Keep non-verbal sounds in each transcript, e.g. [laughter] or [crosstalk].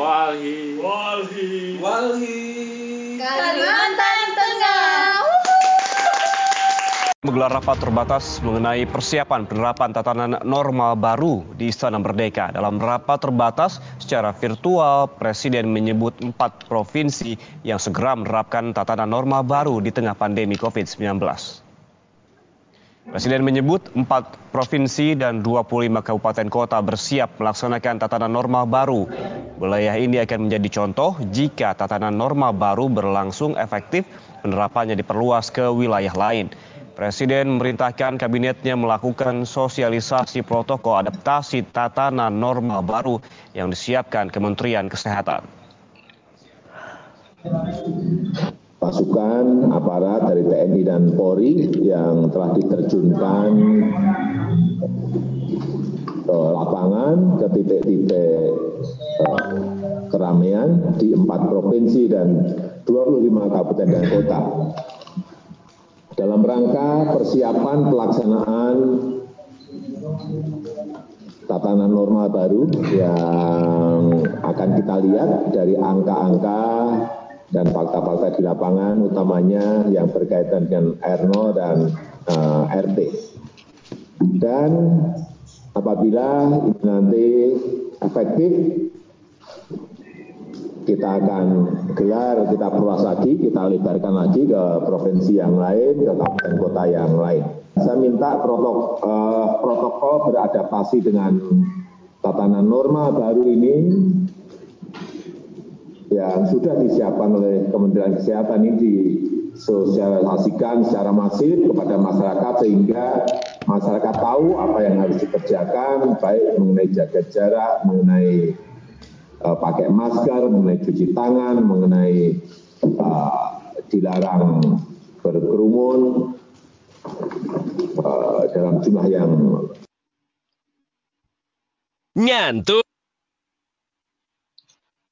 Walhi. Walhi. Walhi. Kalimantan Tengah. menggelar rapat terbatas mengenai persiapan penerapan tatanan normal baru di Istana Merdeka. Dalam rapat terbatas secara virtual, Presiden menyebut empat provinsi yang segera menerapkan tatanan normal baru di tengah pandemi COVID-19. Presiden menyebut empat provinsi dan 25 kabupaten kota bersiap melaksanakan tatanan normal baru. Wilayah ini akan menjadi contoh jika tatanan normal baru berlangsung efektif, penerapannya diperluas ke wilayah lain. Presiden memerintahkan kabinetnya melakukan sosialisasi protokol adaptasi tatanan normal baru yang disiapkan Kementerian Kesehatan. Pasukan aparat dari TNI dan Polri yang telah diterjunkan ke lapangan, ke titik-titik eh, keramaian di empat provinsi dan 25 kabupaten dan kota. Dalam rangka persiapan pelaksanaan tatanan normal baru yang akan kita lihat dari angka-angka dan fakta-fakta di lapangan utamanya yang berkaitan dengan R0 dan uh, RT. Dan apabila ini nanti efektif, kita akan gelar, kita perluas lagi, kita lebarkan lagi ke provinsi yang lain, ke kabupaten kota yang lain. Saya minta protokol, uh, protokol beradaptasi dengan tatanan normal baru ini yang sudah disiapkan oleh Kementerian Kesehatan ini disosialisasikan secara masif kepada masyarakat sehingga masyarakat tahu apa yang harus dikerjakan baik mengenai jaga jarak, mengenai uh, pakai masker, mengenai cuci tangan, mengenai uh, dilarang berkerumun uh, dalam jumlah yang nyantuk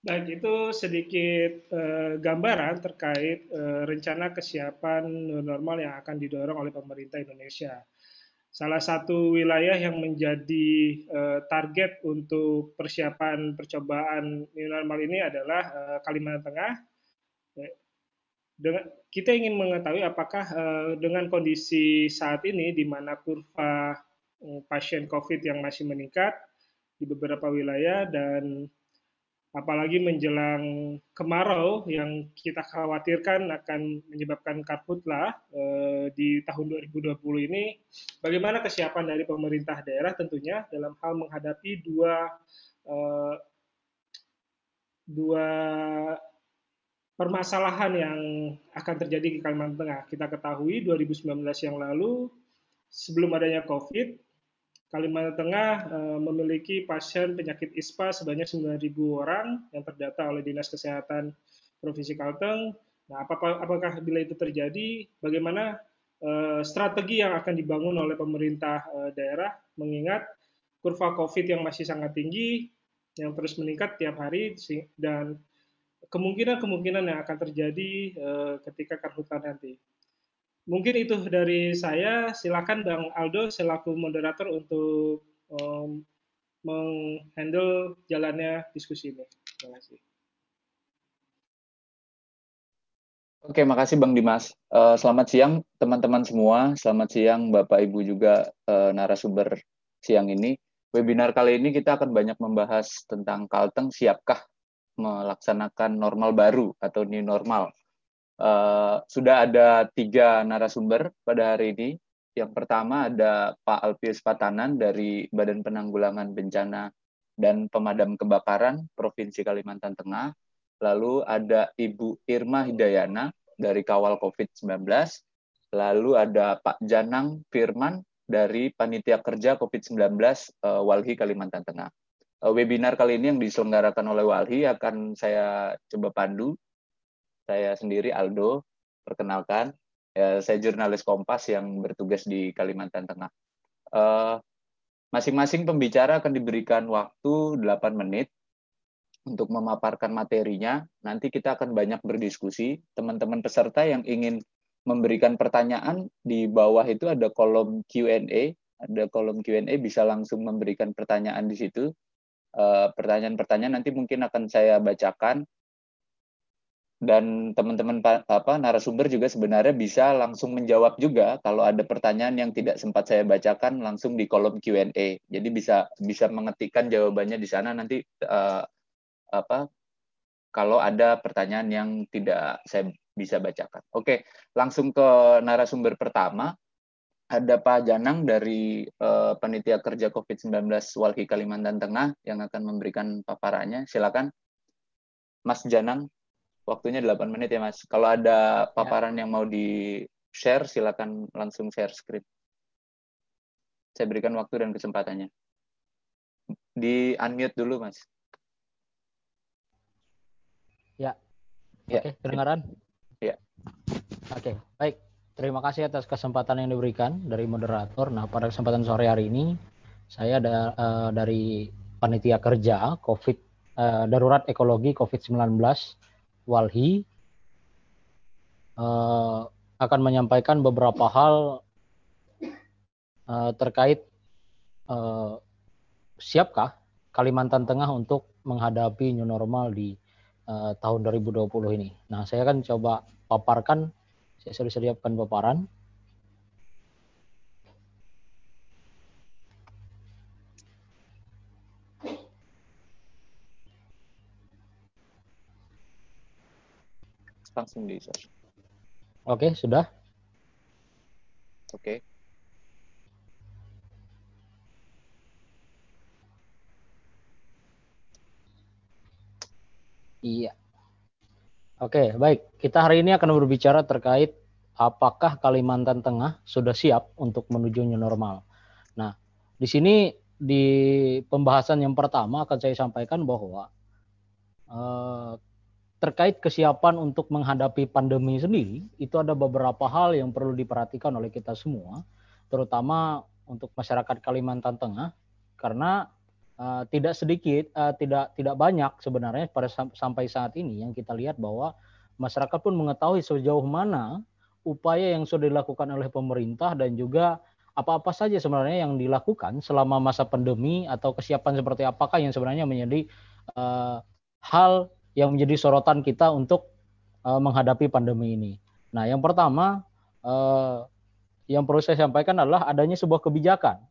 Baik, itu sedikit uh, gambaran terkait uh, rencana kesiapan normal yang akan didorong oleh pemerintah Indonesia. Salah satu wilayah yang menjadi uh, target untuk persiapan percobaan new normal ini adalah uh, Kalimantan Tengah. Dengan, kita ingin mengetahui apakah uh, dengan kondisi saat ini di mana kurva uh, pasien COVID yang masih meningkat di beberapa wilayah dan apalagi menjelang kemarau yang kita khawatirkan akan menyebabkan karhutlah eh, di tahun 2020 ini, bagaimana kesiapan dari pemerintah daerah tentunya dalam hal menghadapi dua eh, dua permasalahan yang akan terjadi di Kalimantan Tengah. Kita ketahui 2019 yang lalu sebelum adanya COVID Kalimantan Tengah uh, memiliki pasien penyakit ISPA sebanyak 9.000 orang yang terdata oleh Dinas Kesehatan Provinsi Kalteng. Nah, apakah, bila itu terjadi, bagaimana uh, strategi yang akan dibangun oleh pemerintah uh, daerah, mengingat kurva COVID yang masih sangat tinggi, yang terus meningkat tiap hari, dan kemungkinan-kemungkinan yang akan terjadi ketika karhutla nanti. Mungkin itu dari saya. Silakan Bang Aldo selaku moderator untuk um, menghandle jalannya diskusi ini. Terima kasih. Oke, makasih Bang Dimas. Uh, selamat siang teman-teman semua. Selamat siang Bapak Ibu juga uh, narasumber siang ini. Webinar kali ini kita akan banyak membahas tentang Kalteng siapkah melaksanakan normal baru atau new normal Uh, sudah ada tiga narasumber pada hari ini. Yang pertama ada Pak Alpius Patanan dari Badan Penanggulangan Bencana dan Pemadam Kebakaran Provinsi Kalimantan Tengah. Lalu ada Ibu Irma Hidayana dari Kawal COVID-19. Lalu ada Pak Janang Firman dari Panitia Kerja COVID-19 uh, Walhi Kalimantan Tengah. Uh, webinar kali ini yang diselenggarakan oleh Walhi akan saya coba pandu saya sendiri Aldo, perkenalkan. Ya, saya jurnalis Kompas yang bertugas di Kalimantan Tengah. eh, masing-masing pembicara akan diberikan waktu 8 menit untuk memaparkan materinya. Nanti kita akan banyak berdiskusi. Teman-teman peserta yang ingin memberikan pertanyaan di bawah itu ada kolom Q&A, ada kolom Q&A bisa langsung memberikan pertanyaan di situ. Eh, pertanyaan-pertanyaan nanti mungkin akan saya bacakan dan teman-teman apa narasumber juga sebenarnya bisa langsung menjawab juga kalau ada pertanyaan yang tidak sempat saya bacakan langsung di kolom Q&A. Jadi bisa bisa mengetikkan jawabannya di sana nanti uh, apa kalau ada pertanyaan yang tidak saya bisa bacakan. Oke, langsung ke narasumber pertama ada Pak Janang dari uh, Panitia Kerja COVID-19 Walhi Kalimantan Tengah yang akan memberikan paparannya. Silakan, Mas Janang. Waktunya 8 menit ya, Mas. Kalau ada paparan ya. yang mau di-share, silakan langsung share script. Saya berikan waktu dan kesempatannya. Di unmute dulu, Mas. Ya. ya. Oke, kedengaran? Ya. Oke, baik. Terima kasih atas kesempatan yang diberikan dari moderator. Nah, pada kesempatan sore hari ini, saya da, uh, dari Panitia Kerja COVID uh, Darurat Ekologi COVID-19 Walhi uh, akan menyampaikan beberapa hal uh, terkait uh, siapkah Kalimantan Tengah untuk menghadapi new normal di uh, tahun 2020 ini. Nah, saya akan coba paparkan saya sudah siapkan paparan. Langsung di Oke, sudah. Oke. Iya. Oke, baik. Kita hari ini akan berbicara terkait apakah Kalimantan Tengah sudah siap untuk menuju new normal. Nah, di sini di pembahasan yang pertama akan saya sampaikan bahwa eh, terkait kesiapan untuk menghadapi pandemi sendiri, itu ada beberapa hal yang perlu diperhatikan oleh kita semua, terutama untuk masyarakat Kalimantan Tengah, karena uh, tidak sedikit, uh, tidak tidak banyak sebenarnya pada sampai saat ini yang kita lihat bahwa masyarakat pun mengetahui sejauh mana upaya yang sudah dilakukan oleh pemerintah dan juga apa-apa saja sebenarnya yang dilakukan selama masa pandemi atau kesiapan seperti apakah yang sebenarnya menjadi uh, hal yang menjadi sorotan kita untuk uh, menghadapi pandemi ini. Nah, yang pertama uh, yang perlu saya sampaikan adalah adanya sebuah kebijakan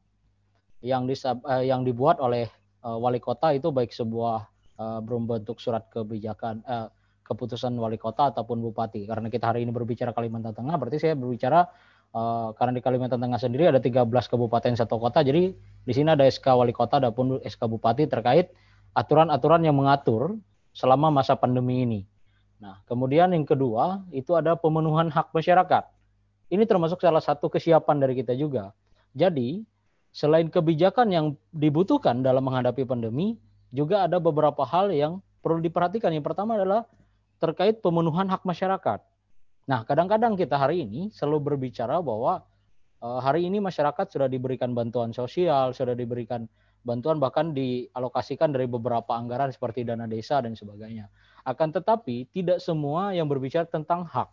yang disab, uh, yang dibuat oleh uh, wali kota itu baik sebuah uh, berbentuk surat kebijakan uh, keputusan wali kota ataupun bupati. Karena kita hari ini berbicara Kalimantan Tengah, berarti saya berbicara uh, karena di Kalimantan Tengah sendiri ada 13 kabupaten satu kota. Jadi di sini ada SK wali kota ataupun SK bupati terkait aturan-aturan yang mengatur selama masa pandemi ini. Nah, kemudian yang kedua itu ada pemenuhan hak masyarakat. Ini termasuk salah satu kesiapan dari kita juga. Jadi, selain kebijakan yang dibutuhkan dalam menghadapi pandemi, juga ada beberapa hal yang perlu diperhatikan. Yang pertama adalah terkait pemenuhan hak masyarakat. Nah, kadang-kadang kita hari ini selalu berbicara bahwa uh, hari ini masyarakat sudah diberikan bantuan sosial, sudah diberikan bantuan bahkan dialokasikan dari beberapa anggaran seperti dana desa dan sebagainya. Akan tetapi tidak semua yang berbicara tentang hak.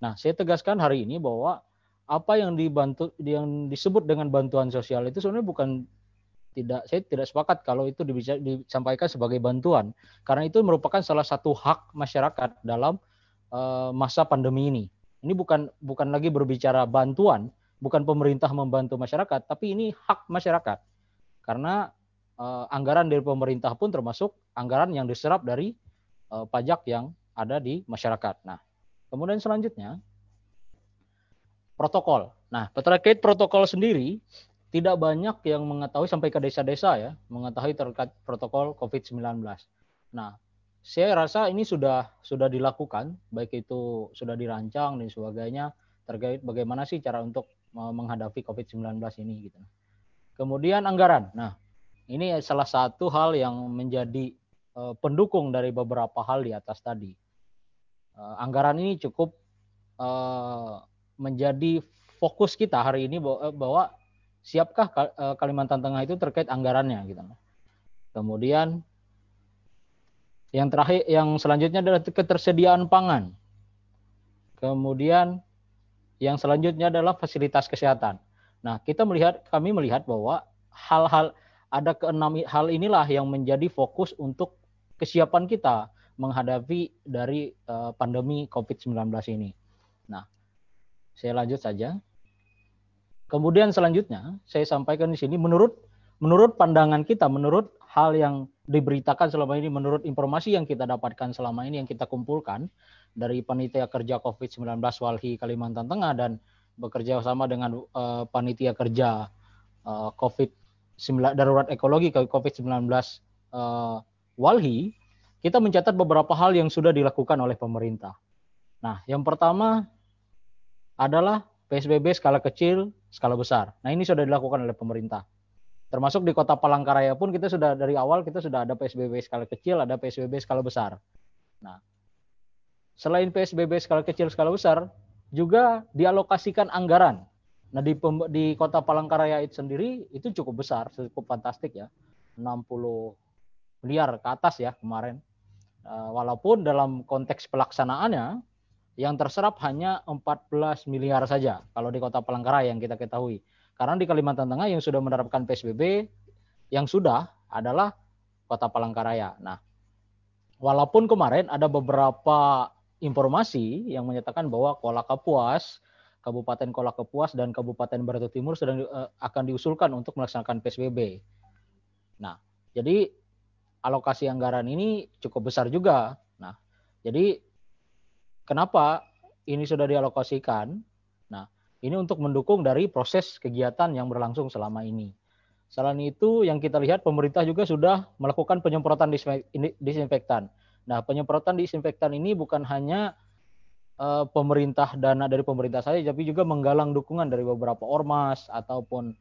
Nah, saya tegaskan hari ini bahwa apa yang dibantu yang disebut dengan bantuan sosial itu sebenarnya bukan tidak saya tidak sepakat kalau itu disampaikan sebagai bantuan karena itu merupakan salah satu hak masyarakat dalam uh, masa pandemi ini. Ini bukan bukan lagi berbicara bantuan, bukan pemerintah membantu masyarakat, tapi ini hak masyarakat. Karena uh, anggaran dari pemerintah pun termasuk anggaran yang diserap dari uh, pajak yang ada di masyarakat. Nah, kemudian selanjutnya protokol. Nah, terkait protokol sendiri, tidak banyak yang mengetahui sampai ke desa-desa ya, mengetahui terkait protokol COVID-19. Nah, saya rasa ini sudah sudah dilakukan, baik itu sudah dirancang dan sebagainya terkait bagaimana sih cara untuk menghadapi COVID-19 ini gitu. Kemudian anggaran. Nah, ini salah satu hal yang menjadi uh, pendukung dari beberapa hal di atas tadi. Uh, anggaran ini cukup uh, menjadi fokus kita hari ini bahwa, siapkah eh, Kalimantan Tengah itu terkait anggarannya gitu. Kemudian yang terakhir yang selanjutnya adalah ketersediaan pangan. Kemudian yang selanjutnya adalah fasilitas kesehatan. Nah, kita melihat kami melihat bahwa hal-hal ada keenam hal inilah yang menjadi fokus untuk kesiapan kita menghadapi dari uh, pandemi COVID-19 ini. Nah, saya lanjut saja. Kemudian selanjutnya saya sampaikan di sini menurut menurut pandangan kita, menurut hal yang diberitakan selama ini, menurut informasi yang kita dapatkan selama ini yang kita kumpulkan dari panitia kerja COVID-19 Walhi Kalimantan Tengah dan bekerja sama dengan uh, panitia kerja uh, COVID darurat ekologi COVID-19 uh, Walhi, kita mencatat beberapa hal yang sudah dilakukan oleh pemerintah. Nah, yang pertama adalah PSBB skala kecil, skala besar. Nah, ini sudah dilakukan oleh pemerintah. Termasuk di Kota Palangkaraya pun kita sudah dari awal kita sudah ada PSBB skala kecil, ada PSBB skala besar. Nah, selain PSBB skala kecil, skala besar, juga dialokasikan anggaran Nah di, di kota Palangkaraya itu sendiri itu cukup besar, cukup fantastik ya, 60 miliar ke atas ya kemarin. Uh, walaupun dalam konteks pelaksanaannya yang terserap hanya 14 miliar saja kalau di kota Palangkaraya yang kita ketahui. Karena di Kalimantan Tengah yang sudah menerapkan PSBB yang sudah adalah kota Palangkaraya. Nah, walaupun kemarin ada beberapa informasi yang menyatakan bahwa Kuala Kapuas Kabupaten Kolak Kepuas dan Kabupaten Barito Timur sedang uh, akan diusulkan untuk melaksanakan PSBB. Nah, jadi alokasi anggaran ini cukup besar juga. Nah, jadi kenapa ini sudah dialokasikan? Nah, ini untuk mendukung dari proses kegiatan yang berlangsung selama ini. Selain itu, yang kita lihat pemerintah juga sudah melakukan penyemprotan disinfektan. Nah, penyemprotan disinfektan ini bukan hanya uh, pemerintah dana dari pemerintah saja, tapi juga menggalang dukungan dari beberapa ormas ataupun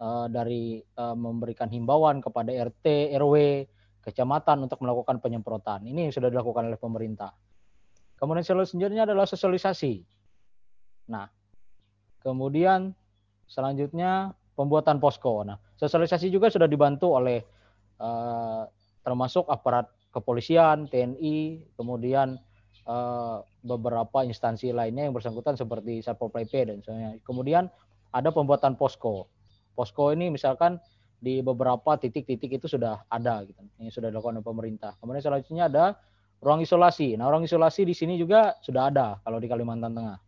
uh, dari uh, memberikan himbauan kepada RT, RW, kecamatan untuk melakukan penyemprotan. Ini yang sudah dilakukan oleh pemerintah. Kemudian selanjutnya adalah sosialisasi. Nah, kemudian selanjutnya pembuatan posko. Nah, sosialisasi juga sudah dibantu oleh uh, termasuk aparat kepolisian, TNI, kemudian uh, beberapa instansi lainnya yang bersangkutan seperti Satpol PP dan sebagainya. Kemudian ada pembuatan posko. Posko ini misalkan di beberapa titik-titik itu sudah ada gitu. Ini sudah dilakukan oleh pemerintah. Kemudian selanjutnya ada ruang isolasi. Nah, ruang isolasi di sini juga sudah ada kalau di Kalimantan Tengah.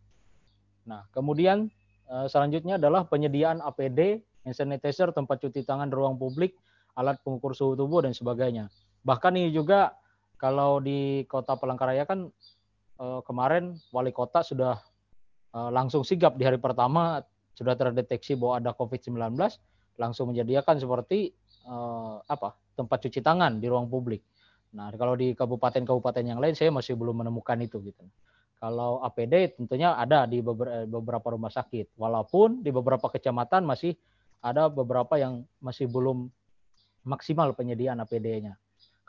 Nah, kemudian uh, selanjutnya adalah penyediaan APD, hand sanitizer, tempat cuci tangan, ruang publik, alat pengukur suhu tubuh dan sebagainya. Bahkan ini juga kalau di Kota Palangkaraya kan eh, kemarin wali kota sudah eh, langsung sigap di hari pertama sudah terdeteksi bahwa ada COVID-19 langsung menyediakan seperti eh, apa tempat cuci tangan di ruang publik. Nah kalau di kabupaten-kabupaten yang lain saya masih belum menemukan itu gitu. Kalau APD tentunya ada di beberapa rumah sakit, walaupun di beberapa kecamatan masih ada beberapa yang masih belum maksimal penyediaan APD-nya.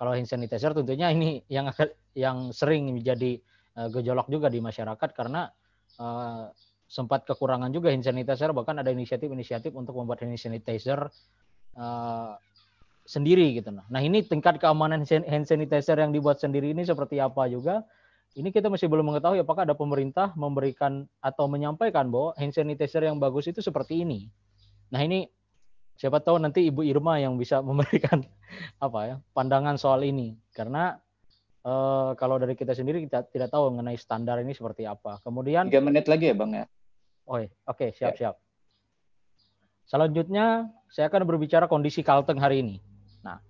Kalau hand sanitizer tentunya ini yang yang sering menjadi uh, gejolak juga di masyarakat karena uh, sempat kekurangan juga hand sanitizer bahkan ada inisiatif-inisiatif untuk membuat hand sanitizer uh, sendiri gitu nah. Nah, ini tingkat keamanan hand sanitizer yang dibuat sendiri ini seperti apa juga ini kita masih belum mengetahui apakah ada pemerintah memberikan atau menyampaikan bahwa hand sanitizer yang bagus itu seperti ini. Nah, ini siapa tahu nanti Ibu Irma yang bisa [laughs] memberikan apa ya pandangan soal ini karena uh, kalau dari kita sendiri kita tidak tahu mengenai standar ini seperti apa. Kemudian tiga menit lagi ya bang ya. Oh, oke okay, siap ya. siap. Selanjutnya saya akan berbicara kondisi Kalteng hari ini. Nah,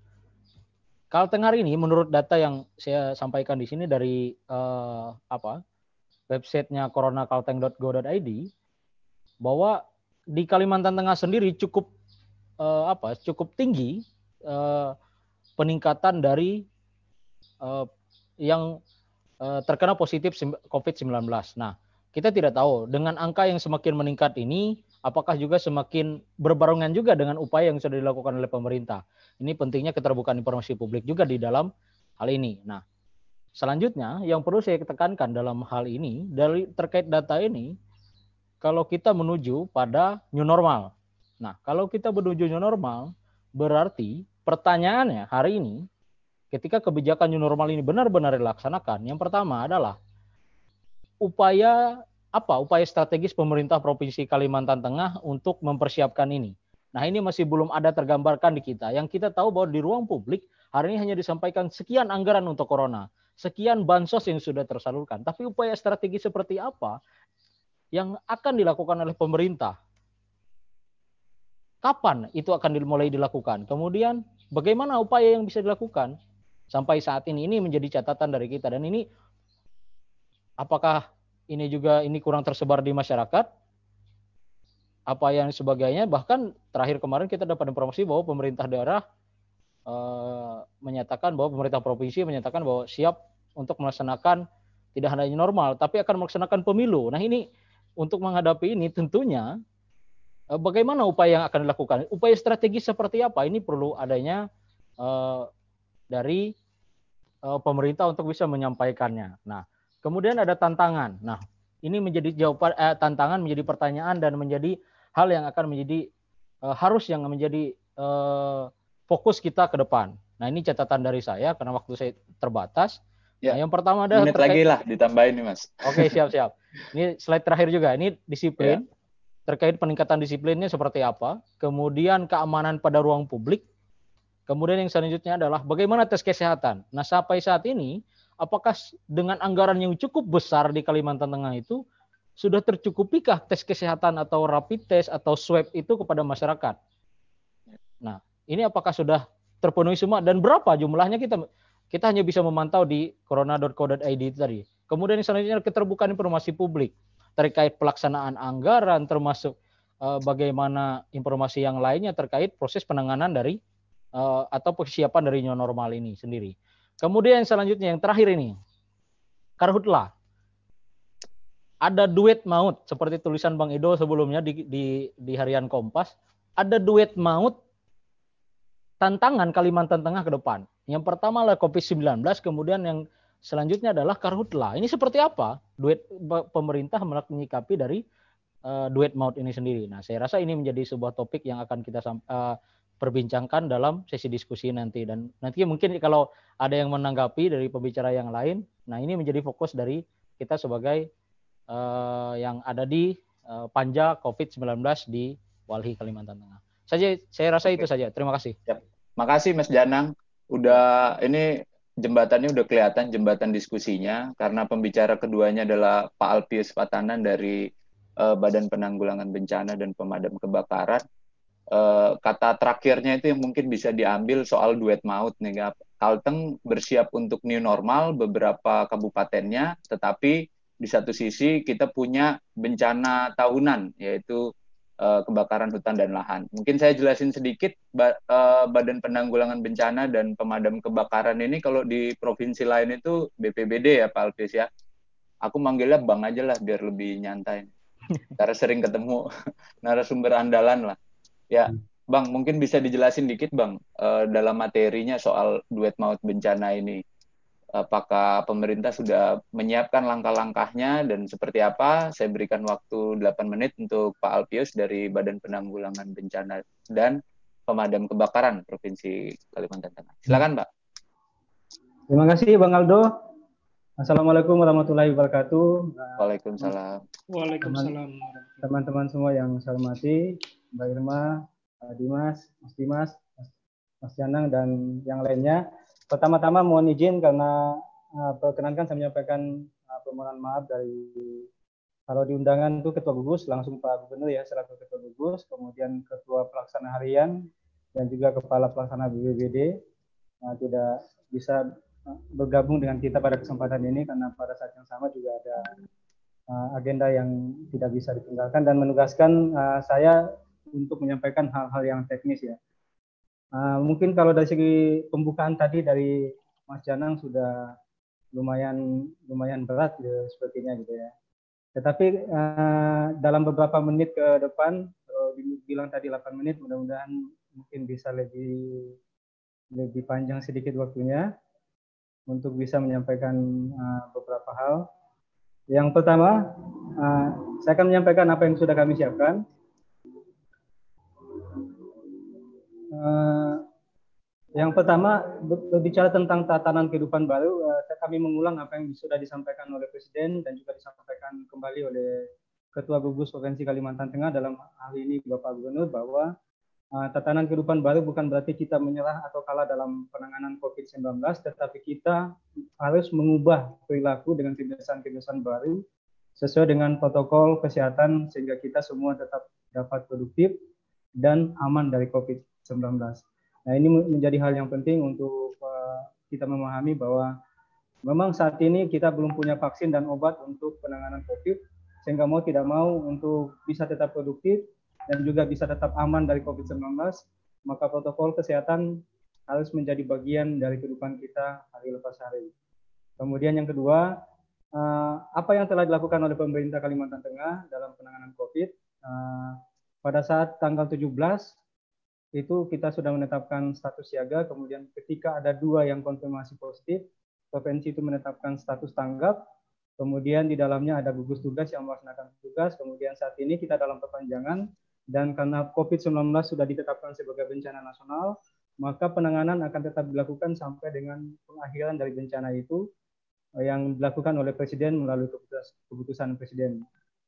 Kalteng hari ini menurut data yang saya sampaikan di sini dari uh, apa websitenya coronakalteng.go.id bahwa di Kalimantan Tengah sendiri cukup uh, apa cukup tinggi uh, peningkatan dari uh, yang uh, terkena positif COVID-19. Nah, kita tidak tahu dengan angka yang semakin meningkat ini apakah juga semakin berbarengan juga dengan upaya yang sudah dilakukan oleh pemerintah. Ini pentingnya keterbukaan informasi publik juga di dalam hal ini. Nah, selanjutnya yang perlu saya tekankan dalam hal ini dari terkait data ini kalau kita menuju pada new normal. Nah, kalau kita menuju new normal, berarti pertanyaannya hari ini, ketika kebijakan new normal ini benar-benar dilaksanakan, yang pertama adalah upaya apa? Upaya strategis pemerintah Provinsi Kalimantan Tengah untuk mempersiapkan ini. Nah ini masih belum ada tergambarkan di kita. Yang kita tahu bahwa di ruang publik hari ini hanya disampaikan sekian anggaran untuk corona, sekian bansos yang sudah tersalurkan. Tapi upaya strategi seperti apa yang akan dilakukan oleh pemerintah? Kapan itu akan dimulai dilakukan? Kemudian bagaimana upaya yang bisa dilakukan sampai saat ini? Ini menjadi catatan dari kita dan ini apakah ini juga ini kurang tersebar di masyarakat apa yang sebagainya bahkan terakhir kemarin kita dapat informasi bahwa pemerintah daerah e, menyatakan bahwa pemerintah provinsi menyatakan bahwa siap untuk melaksanakan tidak hanya normal tapi akan melaksanakan pemilu. Nah, ini untuk menghadapi ini tentunya bagaimana upaya yang akan dilakukan? Upaya strategi seperti apa? Ini perlu adanya e, dari e, pemerintah untuk bisa menyampaikannya. Nah, kemudian ada tantangan. Nah, ini menjadi jawaban eh, tantangan menjadi pertanyaan dan menjadi hal yang akan menjadi uh, harus yang menjadi uh, fokus kita ke depan. Nah ini catatan dari saya karena waktu saya terbatas. Ya. Nah, yang pertama ada menit terkait... lagi lah ditambahin nih mas. Oke siap siap. Ini slide terakhir juga. Ini disiplin ya. Terkait peningkatan disiplinnya seperti apa. Kemudian keamanan pada ruang publik. Kemudian yang selanjutnya adalah bagaimana tes kesehatan. Nah sampai saat ini apakah dengan anggaran yang cukup besar di Kalimantan Tengah itu sudah tercukupikah tes kesehatan atau rapid test atau swab itu kepada masyarakat? Nah, ini apakah sudah terpenuhi semua dan berapa jumlahnya kita kita hanya bisa memantau di corona.co.id tadi. Kemudian selanjutnya keterbukaan informasi publik terkait pelaksanaan anggaran termasuk uh, bagaimana informasi yang lainnya terkait proses penanganan dari uh, atau persiapan dari new normal ini sendiri. Kemudian selanjutnya yang terakhir ini karhutlah ada duet maut seperti tulisan Bang Edo sebelumnya di, di, di harian Kompas. Ada duet maut tantangan Kalimantan Tengah ke depan. Yang pertama adalah COVID-19, kemudian yang selanjutnya adalah karhutla. Ini seperti apa duet pemerintah menyikapi dari uh, duet maut ini sendiri. Nah, saya rasa ini menjadi sebuah topik yang akan kita uh, perbincangkan dalam sesi diskusi nanti dan nanti mungkin kalau ada yang menanggapi dari pembicara yang lain, nah ini menjadi fokus dari kita sebagai uh, yang ada di uh, Panja COVID-19 di Walhi Kalimantan Tengah. Saja saya rasa Oke. itu saja. Terima kasih. Ya. Makasih Mas Janang. Udah ini jembatannya udah kelihatan jembatan diskusinya karena pembicara keduanya adalah Pak Alpius Patanan dari uh, Badan Penanggulangan Bencana dan Pemadam Kebakaran. Uh, kata terakhirnya itu yang mungkin bisa diambil soal duet maut nih. Kalteng bersiap untuk new normal beberapa kabupatennya, tetapi di satu sisi kita punya bencana tahunan yaitu uh, kebakaran hutan dan lahan. Mungkin saya jelasin sedikit ba uh, Badan Penanggulangan Bencana dan Pemadam Kebakaran ini kalau di provinsi lain itu BPBD ya Pak Alvis ya. Aku manggilnya Bang aja lah biar lebih nyantai. [laughs] Karena sering ketemu [laughs] narasumber andalan lah. Ya, Bang, mungkin bisa dijelasin dikit Bang uh, dalam materinya soal duet maut bencana ini apakah pemerintah sudah menyiapkan langkah-langkahnya dan seperti apa. Saya berikan waktu 8 menit untuk Pak Alpius dari Badan Penanggulangan Bencana dan Pemadam Kebakaran Provinsi Kalimantan Tengah. Silakan, Pak. Terima kasih, Bang Aldo. Assalamualaikum warahmatullahi wabarakatuh. Waalaikumsalam. Waalaikumsalam. Teman-teman semua yang saya hormati, Mbak Irma, Dimas, Mas Dimas, Mas Janang, dan yang lainnya. Pertama-tama mohon izin karena uh, perkenankan saya menyampaikan uh, permohonan maaf dari kalau di undangan itu ketua gugus langsung Pak Gubernur ya selaku ketua gugus, kemudian ketua pelaksana harian dan juga kepala pelaksana BPBD uh, tidak bisa uh, bergabung dengan kita pada kesempatan ini karena pada saat yang sama juga ada uh, agenda yang tidak bisa ditinggalkan dan menugaskan uh, saya untuk menyampaikan hal-hal yang teknis ya. Uh, mungkin kalau dari segi pembukaan tadi dari Mas Janang sudah lumayan lumayan berat gitu, sepertinya gitu ya. Tetapi uh, dalam beberapa menit ke depan, kalau dibilang tadi 8 menit, mudah-mudahan mungkin bisa lebih lebih panjang sedikit waktunya untuk bisa menyampaikan uh, beberapa hal. Yang pertama, uh, saya akan menyampaikan apa yang sudah kami siapkan. Uh, yang pertama berbicara tentang tatanan kehidupan baru, uh, kami mengulang apa yang sudah disampaikan oleh Presiden dan juga disampaikan kembali oleh Ketua Gugus Provinsi Kalimantan Tengah dalam hal ini Bapak Gubernur bahwa uh, tatanan kehidupan baru bukan berarti kita menyerah atau kalah dalam penanganan COVID-19, tetapi kita harus mengubah perilaku dengan kebiasaan-kebiasaan baru sesuai dengan protokol kesehatan sehingga kita semua tetap dapat produktif dan aman dari COVID-19. Nah ini menjadi hal yang penting untuk uh, kita memahami bahwa memang saat ini kita belum punya vaksin dan obat untuk penanganan COVID, sehingga mau tidak mau untuk bisa tetap produktif dan juga bisa tetap aman dari COVID-19, maka protokol kesehatan harus menjadi bagian dari kehidupan kita hari lepas hari. Kemudian yang kedua, eh, apa yang telah dilakukan oleh pemerintah Kalimantan Tengah dalam penanganan COVID? Eh, pada saat tanggal 17 itu kita sudah menetapkan status siaga, kemudian ketika ada dua yang konfirmasi positif, provinsi itu menetapkan status tanggap, Kemudian di dalamnya ada gugus tugas yang melaksanakan tugas. Kemudian saat ini kita dalam perpanjangan dan karena COVID-19 sudah ditetapkan sebagai bencana nasional, maka penanganan akan tetap dilakukan sampai dengan pengakhiran dari bencana itu eh, yang dilakukan oleh Presiden melalui keputusan Presiden.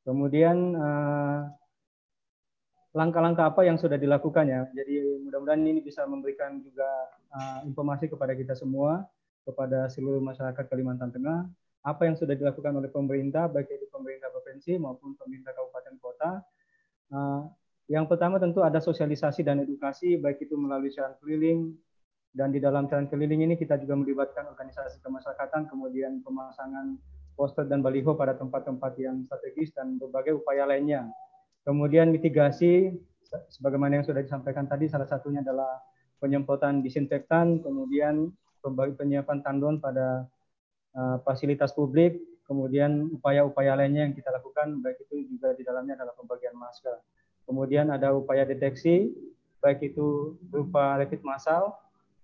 Kemudian eh, langkah-langkah apa yang sudah dilakukan ya. Jadi mudah-mudahan ini bisa memberikan juga uh, informasi kepada kita semua, kepada seluruh masyarakat Kalimantan Tengah apa yang sudah dilakukan oleh pemerintah, baik itu pemerintah provinsi maupun pemerintah kabupaten kota. Uh, yang pertama tentu ada sosialisasi dan edukasi, baik itu melalui jalan keliling, dan di dalam jalan keliling ini kita juga melibatkan organisasi kemasyarakatan, kemudian pemasangan poster dan baliho pada tempat-tempat yang strategis dan berbagai upaya lainnya. Kemudian mitigasi, sebagaimana yang sudah disampaikan tadi, salah satunya adalah penyemprotan disinfektan, kemudian penyiapan tandon pada uh, fasilitas publik, kemudian upaya-upaya lainnya yang kita lakukan, baik itu juga di dalamnya adalah pembagian masker. Kemudian ada upaya deteksi, baik itu berupa rapid massal,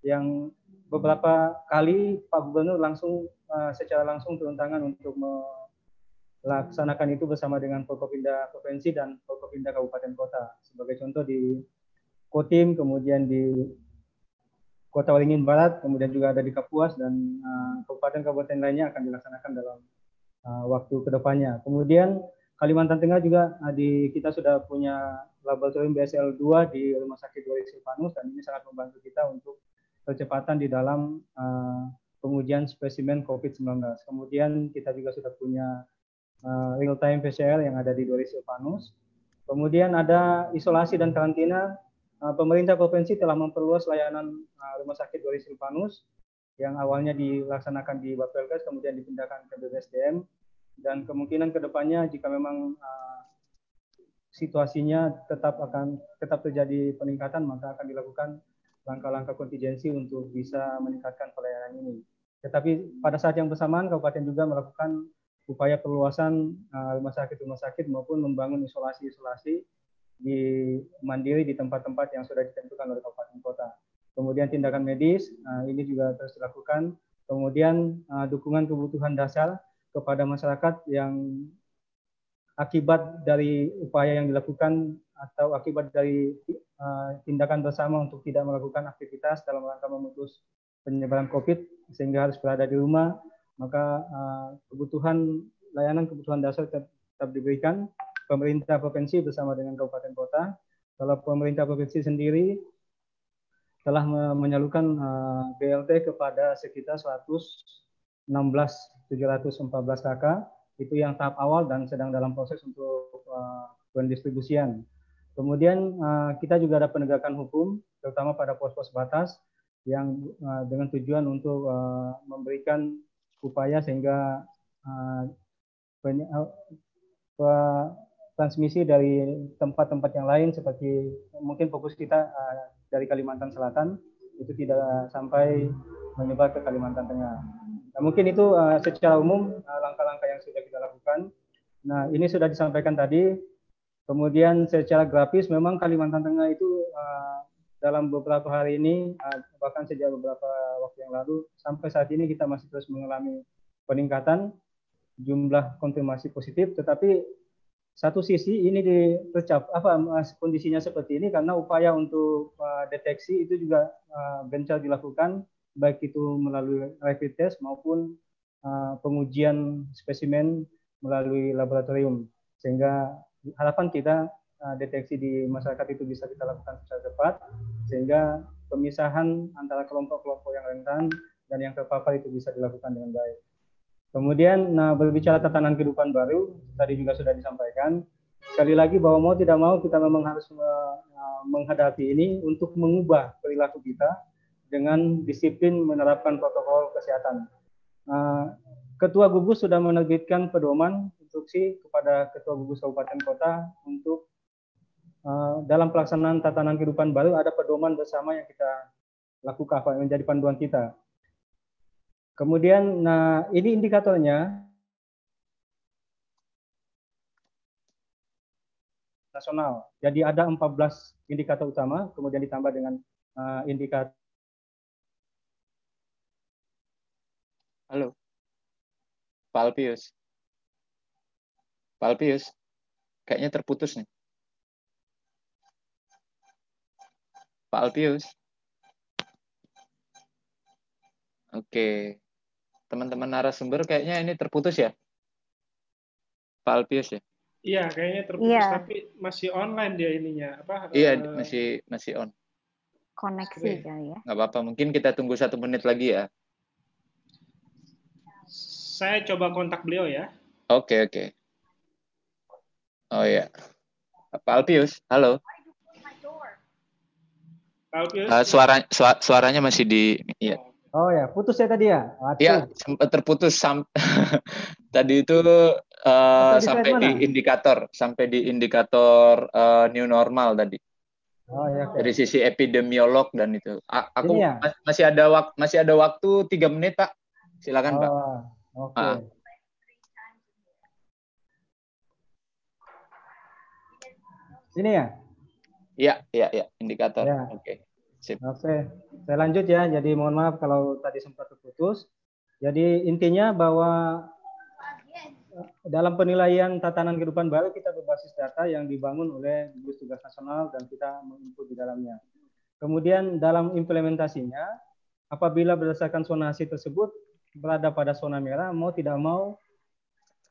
yang beberapa kali Pak Gubernur langsung uh, secara langsung turun tangan untuk melaksanakan itu bersama dengan Forkopimda Provinsi dan Forkopimda Kabupaten Kota. Sebagai contoh di Kotim, kemudian di Kota Waringin Barat, kemudian juga ada di Kapuas dan uh, kabupaten-kabupaten lainnya akan dilaksanakan dalam uh, waktu ke depannya. Kemudian Kalimantan Tengah juga uh, di kita sudah punya laboratorium BSL 2 di Rumah Sakit Doris Silvanus dan ini sangat membantu kita untuk percepatan di dalam uh, pengujian spesimen COVID-19. Kemudian kita juga sudah punya uh, real time PCR yang ada di Doris Silvanus. Kemudian ada isolasi dan karantina Eh, pemerintah provinsi telah memperluas layanan uh, rumah sakit Doris Silvanus yang awalnya dilaksanakan di Bapelkes kemudian dipindahkan ke BPSDM dan kemungkinan ke depannya jika memang uh, situasinya tetap akan tetap terjadi peningkatan maka akan dilakukan langkah-langkah kontingensi untuk bisa meningkatkan pelayanan ini. Tetapi pada saat yang bersamaan kabupaten juga melakukan upaya perluasan uh, rumah sakit rumah sakit maupun membangun isolasi-isolasi di mandiri di tempat-tempat yang sudah ditentukan oleh kabupaten kota. Kemudian tindakan medis uh, ini juga terus dilakukan. Kemudian uh, dukungan kebutuhan dasar kepada masyarakat yang akibat dari upaya yang dilakukan atau akibat dari tindakan bersama untuk tidak melakukan aktivitas dalam rangka memutus penyebaran COVID sehingga harus berada di rumah, maka uh, kebutuhan layanan kebutuhan dasar tetap, diberikan pemerintah provinsi bersama dengan kabupaten kota. Kalau pemerintah provinsi sendiri telah menyalurkan uh, BLT kepada sekitar 116 714 KK itu yang tahap awal dan sedang dalam proses untuk uh, pendistribusian. Kemudian kita juga ada penegakan hukum terutama pada pos-pos batas yang dengan tujuan untuk memberikan upaya sehingga uh, transmisi dari tempat-tempat yang lain seperti mungkin fokus kita uh, dari Kalimantan Selatan itu tidak sampai menyebar ke Kalimantan Tengah. Nah, mungkin itu uh, secara umum langkah langkah-langkah yang sudah kita lakukan. Nah, ini sudah disampaikan tadi. Kemudian secara grafis memang Kalimantan Tengah itu uh, dalam beberapa hari ini uh, bahkan sejak beberapa waktu yang lalu sampai saat ini kita masih terus mengalami peningkatan jumlah konfirmasi positif. Tetapi satu sisi ini tercap apa kondisinya seperti ini karena upaya untuk uh, deteksi itu juga uh, gencar dilakukan baik itu melalui rapid test maupun pengujian spesimen melalui laboratorium. Sehingga harapan kita deteksi di masyarakat itu bisa kita lakukan secara cepat sehingga pemisahan antara kelompok-kelompok yang rentan dan yang terpapar itu bisa dilakukan dengan baik. Kemudian nah, berbicara tatanan kehidupan baru tadi juga sudah disampaikan sekali lagi bahwa mau tidak mau kita memang harus uh, menghadapi ini untuk mengubah perilaku kita dengan disiplin menerapkan protokol kesehatan. Uh, Ketua gugus sudah menerbitkan pedoman instruksi kepada Ketua gugus Kabupaten Kota untuk uh, dalam pelaksanaan tatanan kehidupan baru ada pedoman bersama yang kita lakukan apa menjadi panduan kita. Kemudian, nah ini indikatornya nasional. Jadi ada 14 indikator utama, kemudian ditambah dengan uh, indikator. Halo, Pak Alpius. Pak Alpius, kayaknya terputus nih. Pak Alpius. Oke teman-teman narasumber kayaknya ini terputus ya? Pak Alpius ya? Iya, kayaknya terputus iya. tapi masih online dia ininya apa? Iya, uh, masih masih on. Koneksi kali ya. Nggak apa-apa, mungkin kita tunggu satu menit lagi ya. Saya coba kontak beliau ya. Oke, okay, oke. Okay. Oh ya. Pak Alpius, halo. Uh, suara, suaranya masih di iya. Oh. Ya, putus ya tadi ya? Iya, sempat terputus sam [laughs] tadi itu uh, sampai di indikator, sampai di indikator uh, new normal tadi. Oh ya. Okay. Dari sisi epidemiolog dan itu. A aku ya? masih ada waktu masih ada waktu tiga menit pak. Silakan oh, pak. Oke. Okay. Uh. Sini ya? Iya, iya, iya, indikator. Ya. Oke. Okay. Sip. Oke, saya lanjut ya. Jadi mohon maaf kalau tadi sempat terputus. Jadi intinya bahwa eh, dalam penilaian tatanan kehidupan baru kita berbasis data yang dibangun oleh gugus tugas nasional dan kita menginput di dalamnya. Kemudian dalam implementasinya, apabila berdasarkan zonasi tersebut berada pada zona merah, mau tidak mau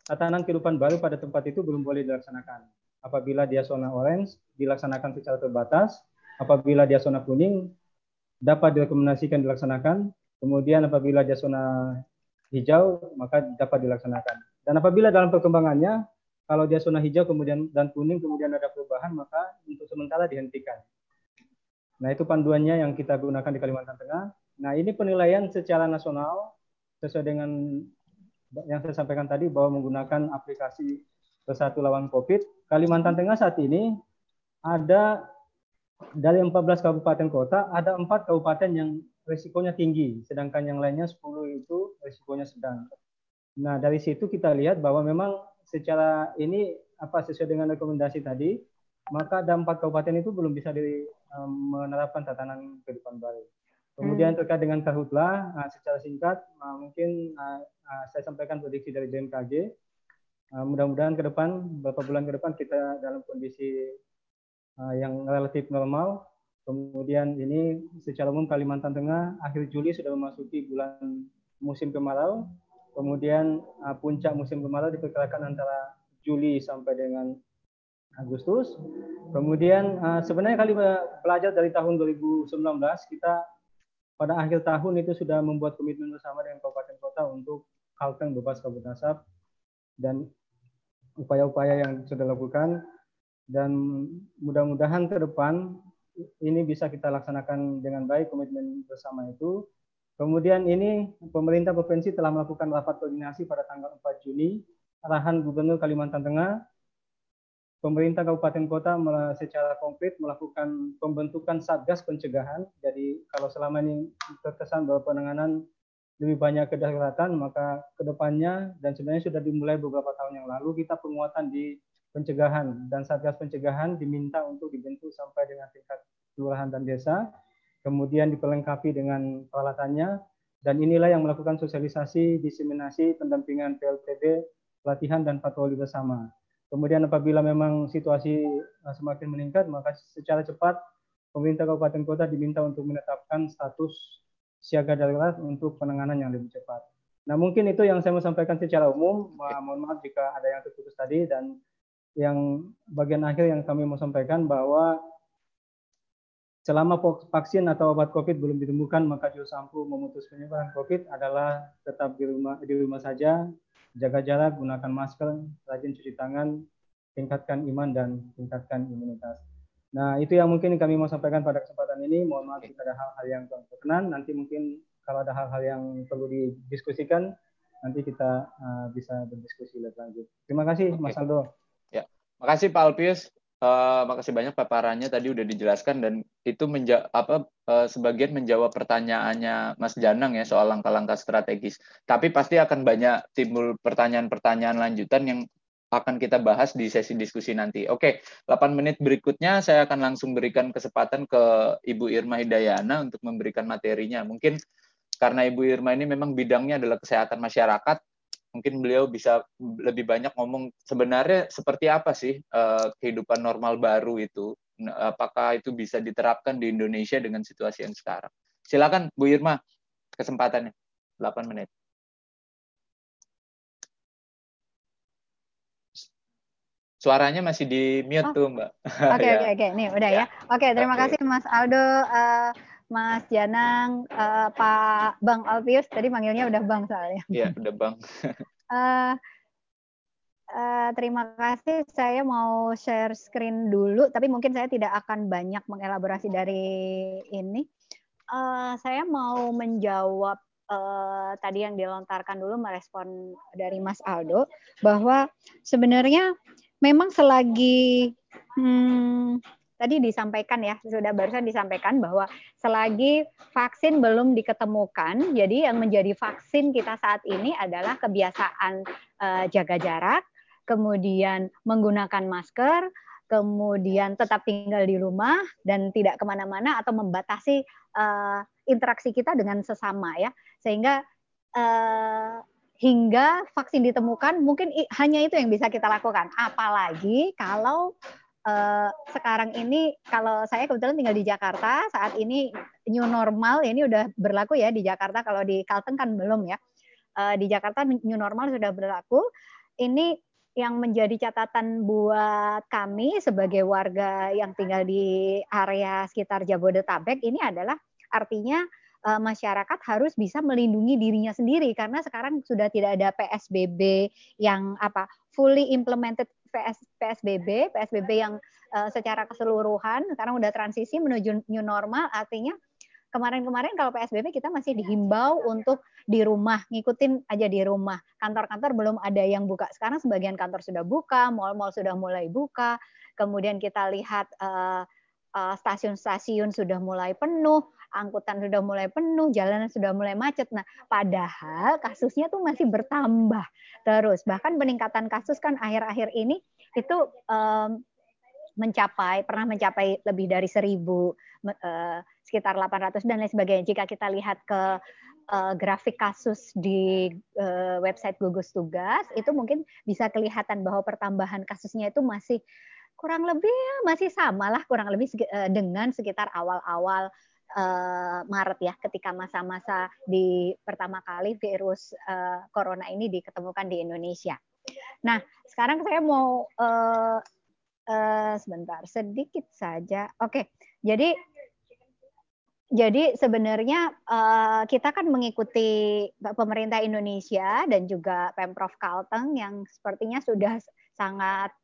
tatanan kehidupan baru pada tempat itu belum boleh dilaksanakan. Apabila dia zona orange, dilaksanakan secara terbatas, apabila dia zona kuning dapat direkomendasikan dilaksanakan. Kemudian apabila dia zona hijau maka dapat dilaksanakan. Dan apabila dalam perkembangannya kalau dia zona hijau kemudian dan kuning kemudian ada perubahan maka untuk sementara dihentikan. Nah itu panduannya yang kita gunakan di Kalimantan Tengah. Nah ini penilaian secara nasional sesuai dengan yang saya sampaikan tadi bahwa menggunakan aplikasi Bersatu Lawan COVID. Kalimantan Tengah saat ini ada dari 14 kabupaten kota ada empat kabupaten yang risikonya tinggi, sedangkan yang lainnya 10 itu risikonya sedang. Nah dari situ kita lihat bahwa memang secara ini apa sesuai dengan rekomendasi tadi, maka ada empat kabupaten itu belum bisa di, um, menerapkan tatanan kehidupan baru. Kemudian hmm. terkait dengan karhutlah, nah, secara singkat nah, mungkin uh, uh, saya sampaikan prediksi dari BMKG. Uh, mudah-mudahan ke depan, beberapa bulan ke depan kita dalam kondisi uh, yang relatif normal. Kemudian ini secara umum Kalimantan Tengah akhir Juli sudah memasuki bulan musim kemarau. Kemudian uh, puncak musim kemarau diperkirakan antara Juli sampai dengan Agustus. Kemudian sebenarnya kali belajar dari tahun 2019 kita pada akhir tahun itu sudah membuat komitmen bersama dengan kabupaten kota untuk Kalteng bebas kabut asap dan upaya-upaya yang sudah dilakukan dan mudah-mudahan ke depan ini bisa kita laksanakan dengan baik komitmen bersama itu. Kemudian ini pemerintah provinsi telah melakukan rapat koordinasi pada tanggal 4 Juni. Arahan Gubernur Kalimantan Tengah, pemerintah kabupaten kota secara konkret melakukan pembentukan satgas pencegahan. Jadi kalau selama ini terkesan bahwa penanganan lebih banyak kedaruratan, maka ke depannya dan sebenarnya sudah dimulai beberapa tahun yang lalu kita penguatan di pencegahan dan satgas pencegahan diminta untuk dibentuk sampai dengan tingkat kelurahan dan desa, kemudian diperlengkapi dengan peralatannya, dan inilah yang melakukan sosialisasi, diseminasi, pendampingan PLTB, pelatihan dan patroli bersama. Kemudian apabila memang situasi eh, semakin meningkat, maka secara cepat pemerintah kabupaten kota diminta untuk menetapkan status siaga darurat untuk penanganan yang lebih cepat. Nah mungkin itu yang saya mau sampaikan secara umum. Mohon maaf jika ada yang terputus tadi dan yang bagian akhir yang kami mau sampaikan bahwa selama vaksin atau obat COVID belum ditemukan, maka jurus ampuh memutus penyebaran COVID adalah tetap di rumah di rumah saja, jaga jarak, gunakan masker, rajin cuci tangan, tingkatkan iman dan tingkatkan imunitas. Nah, itu yang mungkin kami mau sampaikan pada kesempatan ini. Mohon maaf jika ada hal-hal yang kurang berkenan. Nanti mungkin kalau ada hal-hal yang perlu didiskusikan, nanti kita uh, bisa berdiskusi lebih lanjut. Terima kasih, Oke. Mas Aldo. Ya, makasih Pak Alpius. Uh, makasih banyak paparannya tadi udah dijelaskan dan itu menja apa uh, sebagian menjawab pertanyaannya Mas Janang ya soal langkah-langkah strategis. Tapi pasti akan banyak timbul pertanyaan-pertanyaan lanjutan yang akan kita bahas di sesi diskusi nanti. Oke, 8 menit berikutnya saya akan langsung berikan kesempatan ke Ibu Irma Hidayana untuk memberikan materinya. Mungkin karena Ibu Irma ini memang bidangnya adalah kesehatan masyarakat, mungkin beliau bisa lebih banyak ngomong sebenarnya seperti apa sih uh, kehidupan normal baru itu. Apakah itu bisa diterapkan di Indonesia dengan situasi yang sekarang? Silakan Bu Irma, kesempatannya 8 menit. Suaranya masih di mute oh. tuh, Mbak. [laughs] Oke, ya. oke, oke. Nih, udah ya. ya. Oke, terima okay. kasih Mas Aldo, uh, Mas Janang, uh, Pak Bang Alpius. Tadi manggilnya udah Bang soalnya. Iya, [laughs] udah Bang. uh, [laughs] uh, terima kasih. Saya mau share screen dulu, tapi mungkin saya tidak akan banyak mengelaborasi dari ini. Uh, saya mau menjawab uh, tadi yang dilontarkan dulu merespon dari Mas Aldo bahwa sebenarnya memang selagi hmm, tadi disampaikan ya sudah barusan disampaikan bahwa selagi vaksin belum diketemukan, jadi yang menjadi vaksin kita saat ini adalah kebiasaan uh, jaga jarak, kemudian menggunakan masker, kemudian tetap tinggal di rumah dan tidak ke mana-mana atau membatasi uh, interaksi kita dengan sesama ya, sehingga uh, hingga vaksin ditemukan mungkin hanya itu yang bisa kita lakukan. Apalagi kalau uh, sekarang ini kalau saya kebetulan tinggal di Jakarta saat ini new normal ini udah berlaku ya di Jakarta kalau di Kalteng kan belum ya. Uh, di Jakarta new normal sudah berlaku. Ini yang menjadi catatan buat kami sebagai warga yang tinggal di area sekitar Jabodetabek ini adalah artinya uh, masyarakat harus bisa melindungi dirinya sendiri karena sekarang sudah tidak ada PSBB yang apa fully implemented PS, PSBB, PSBB yang uh, secara keseluruhan sekarang udah transisi menuju new normal artinya kemarin-kemarin kalau PSBB kita masih dihimbau untuk di rumah, ngikutin aja di rumah. Kantor-kantor belum ada yang buka. Sekarang sebagian kantor sudah buka, mal-mal sudah mulai buka. Kemudian kita lihat uh, stasiun-stasiun sudah mulai penuh angkutan sudah mulai penuh, jalanan sudah mulai macet. Nah, padahal kasusnya tuh masih bertambah terus. Bahkan peningkatan kasus kan akhir-akhir ini itu um, mencapai pernah mencapai lebih dari seribu uh, sekitar 800 dan lain sebagainya. Jika kita lihat ke uh, grafik kasus di uh, website gugus tugas itu mungkin bisa kelihatan bahwa pertambahan kasusnya itu masih kurang lebih masih sama lah kurang lebih dengan sekitar awal-awal uh, Maret ya ketika masa-masa di pertama kali virus uh, corona ini diketemukan di Indonesia. Nah, sekarang saya mau sebentar sedikit saja. Oke, jadi jadi sebenarnya kita kan mengikuti pemerintah Indonesia dan juga Pemprov Kalteng yang sepertinya sudah sangat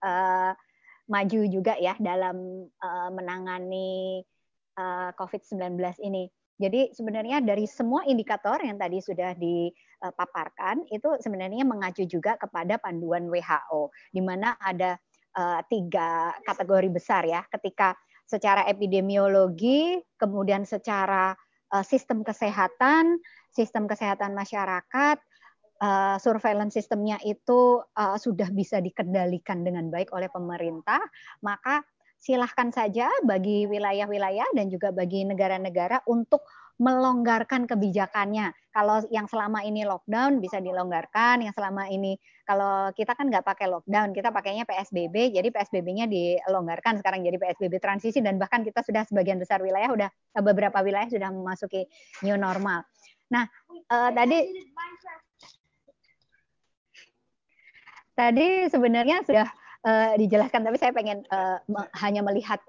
maju juga ya dalam uh, menangani uh, eh, COVID-19 ini. Jadi sebenarnya dari semua indikator yang tadi sudah dipaparkan itu sebenarnya mengacu juga kepada panduan WHO, di mana ada uh, tiga kategori besar ya. Ketika secara epidemiologi, kemudian secara uh, sistem kesehatan, sistem kesehatan masyarakat, uh, surveillance sistemnya itu uh, sudah bisa dikendalikan dengan baik oleh pemerintah, maka silahkan saja bagi wilayah-wilayah dan juga bagi negara-negara untuk melonggarkan kebijakannya. Kalau yang selama ini lockdown bisa dilonggarkan, yang selama ini kalau kita kan nggak pakai lockdown, kita pakainya PSBB, jadi PSBB-nya dilonggarkan sekarang jadi PSBB transisi dan bahkan kita sudah sebagian besar wilayah sudah beberapa wilayah sudah memasuki new normal. Nah, uh, tadi tadi sebenarnya sudah uh, dijelaskan, tapi saya pengen uh, me hanya melihat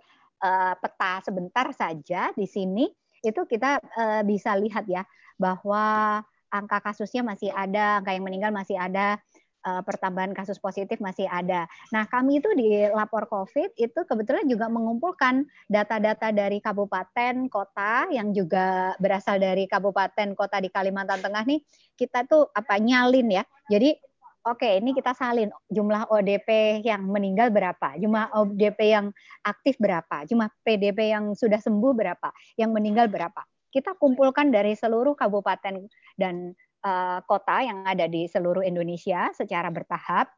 uh, peta sebentar saja di sini. Itu kita uh, bisa lihat ya bahwa angka kasusnya masih ada, angka yang meninggal masih ada, uh, pertambahan kasus positif masih ada. Nah, kami itu di lapor COVID itu kebetulan juga mengumpulkan data-data dari kabupaten, kota yang juga berasal dari kabupaten, kota di Kalimantan Tengah nih. Kita tuh apa nyalin ya. Jadi Oke, ini kita salin jumlah ODP yang meninggal berapa, jumlah ODP yang aktif berapa, jumlah PDP yang sudah sembuh berapa, yang meninggal berapa. Kita kumpulkan dari seluruh kabupaten dan uh, kota yang ada di seluruh Indonesia secara bertahap.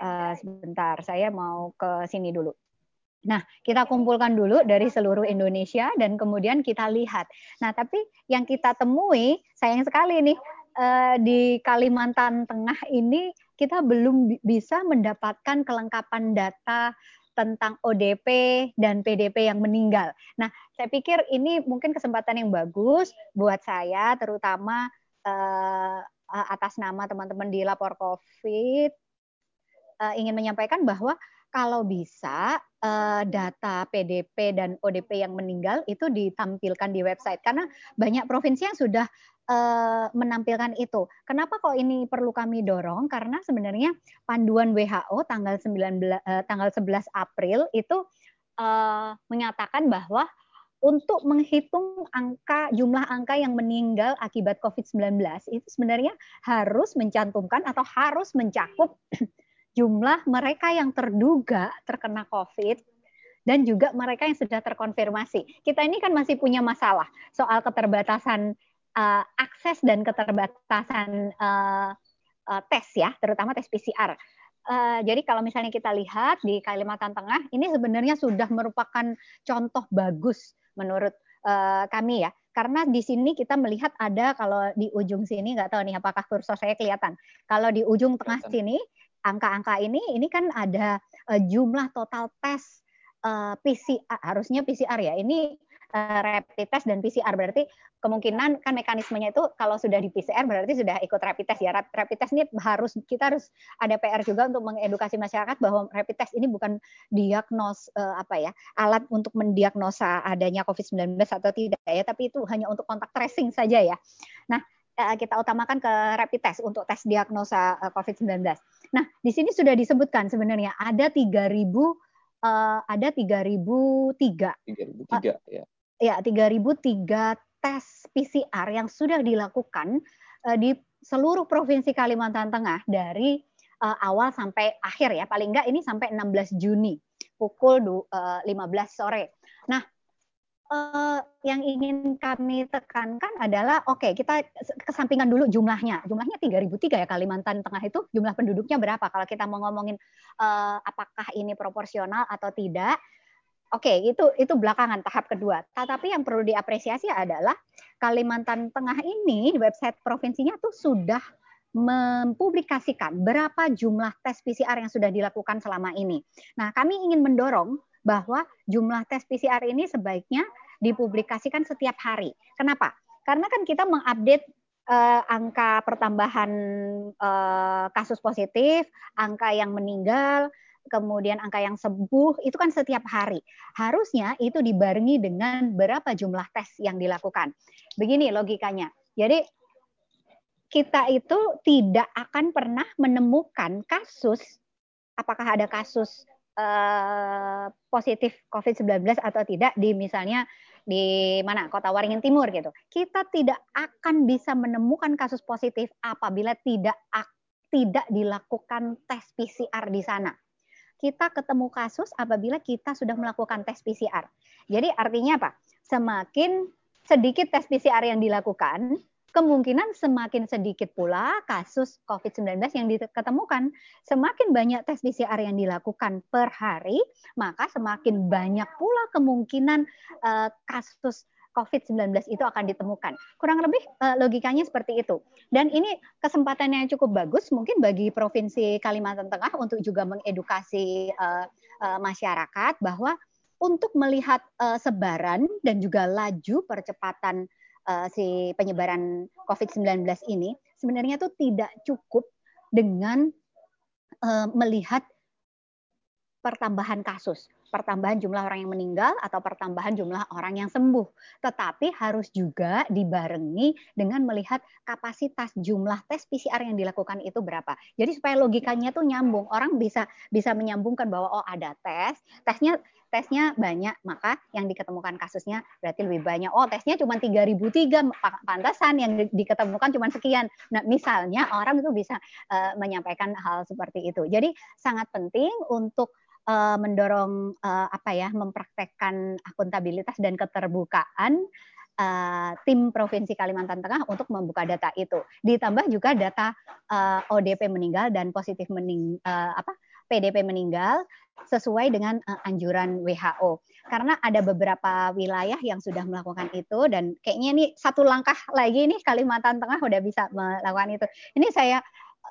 Uh, sebentar, saya mau ke sini dulu. Nah, kita kumpulkan dulu dari seluruh Indonesia dan kemudian kita lihat. Nah, tapi yang kita temui sayang sekali nih uh, di Kalimantan Tengah ini kita belum bisa mendapatkan kelengkapan data tentang ODP dan PDP yang meninggal. Nah, saya pikir ini mungkin kesempatan yang bagus buat saya, terutama uh, atas nama teman-teman di lapor COVID uh, ingin menyampaikan bahwa kalau bisa uh, data PDP dan ODP yang meninggal itu ditampilkan di website karena banyak provinsi yang sudah uh, menampilkan itu. Kenapa kok ini perlu kami dorong? Karena sebenarnya panduan WHO tanggal 19 uh, tanggal 11 April itu menyatakan bahwa untuk menghitung angka jumlah angka yang meninggal akibat COVID-19 itu sebenarnya harus mencantumkan atau harus mencakup jumlah mereka yang terduga terkena COVID dan juga mereka yang sudah terkonfirmasi. Kita ini kan masih punya masalah soal keterbatasan uh, akses dan keterbatasan uh, uh, tes ya, terutama tes PCR. Uh, jadi kalau misalnya kita lihat di Kalimantan Tengah, ini sebenarnya sudah merupakan contoh bagus menurut uh, kami ya. Karena di sini kita melihat ada kalau di ujung sini nggak tahu nih apakah kursor saya kelihatan. Kalau di ujung tengah sini angka-angka ini ini kan ada uh, jumlah total tes uh, PCR harusnya PCR ya. Ini uh, rapid test dan PCR berarti kemungkinan kan mekanismenya itu kalau sudah di PCR berarti sudah ikut rapid test ya. Rapid test ini harus kita harus ada PR juga untuk mengedukasi masyarakat bahwa rapid test ini bukan diagnos uh, apa ya alat untuk mendiagnosa adanya COVID-19 atau tidak ya, tapi itu hanya untuk kontak tracing saja ya. Nah kita utamakan ke rapid test untuk tes diagnosa uh, COVID-19. Nah di sini sudah disebutkan sebenarnya ada 3000 uh, ada 3003 3003 ya. Ya, 3003 tes PCR yang sudah dilakukan uh, di seluruh provinsi Kalimantan Tengah dari uh, awal sampai akhir ya, paling enggak ini sampai 16 Juni pukul uh, eh, 15 sore. Nah, uh, yang ingin kami tekankan adalah oke okay, kita kesampingan dulu jumlahnya. Jumlahnya 3003 ya Kalimantan Tengah itu jumlah penduduknya berapa? Kalau kita mau ngomongin uh, apakah ini proporsional atau tidak, Oke, itu itu belakangan tahap kedua. Tetapi yang perlu diapresiasi adalah Kalimantan Tengah ini website provinsinya tuh sudah mempublikasikan berapa jumlah tes PCR yang sudah dilakukan selama ini. Nah, kami ingin mendorong bahwa jumlah tes PCR ini sebaiknya dipublikasikan setiap hari. Kenapa? Karena kan kita mengupdate uh, angka pertambahan uh, kasus positif, angka yang meninggal, kemudian angka yang sembuh itu kan setiap hari. Harusnya itu dibarengi dengan berapa jumlah tes yang dilakukan. Begini logikanya. Jadi kita itu tidak akan pernah menemukan kasus apakah ada kasus uh, positif COVID-19 atau tidak di misalnya di mana kota Waringin Timur gitu. Kita tidak akan bisa menemukan kasus positif apabila tidak tidak dilakukan tes PCR di sana kita ketemu kasus apabila kita sudah melakukan tes PCR. Jadi artinya apa? Semakin sedikit tes PCR yang dilakukan, kemungkinan semakin sedikit pula kasus COVID-19 yang diketemukan. Semakin banyak tes PCR yang dilakukan per hari, maka semakin banyak pula kemungkinan uh, kasus COVID-19 itu akan ditemukan. Kurang lebih uh, logikanya seperti itu. Dan ini kesempatan yang cukup bagus mungkin bagi Provinsi Kalimantan Tengah untuk juga mengedukasi uh, uh, masyarakat bahwa untuk melihat sebaran dan juga laju percepatan uh, si penyebaran COVID-19 ini sebenarnya itu tidak cukup dengan uh, melihat pertambahan kasus, pertambahan jumlah orang yang meninggal atau pertambahan jumlah orang yang sembuh. Tetapi harus juga dibarengi dengan melihat kapasitas jumlah tes PCR yang dilakukan itu berapa. Jadi supaya logikanya tuh nyambung. Orang bisa bisa menyambungkan bahwa oh ada tes, tesnya tesnya banyak, maka yang diketemukan kasusnya berarti lebih banyak. Oh, tesnya cuma 3003, pantasan yang diketemukan cuma sekian. Nah, misalnya orang itu bisa uh, menyampaikan hal seperti itu. Jadi sangat penting untuk uh, mendorong uh, apa ya, mempraktekkan akuntabilitas dan keterbukaan uh, tim provinsi Kalimantan Tengah untuk membuka data itu. Ditambah juga data uh, ODP meninggal dan positif mening uh, apa PDP meninggal sesuai dengan uh, anjuran WHO. Karena ada beberapa wilayah yang sudah melakukan itu dan kayaknya ini satu langkah lagi nih Kalimantan Tengah udah bisa melakukan itu. Ini saya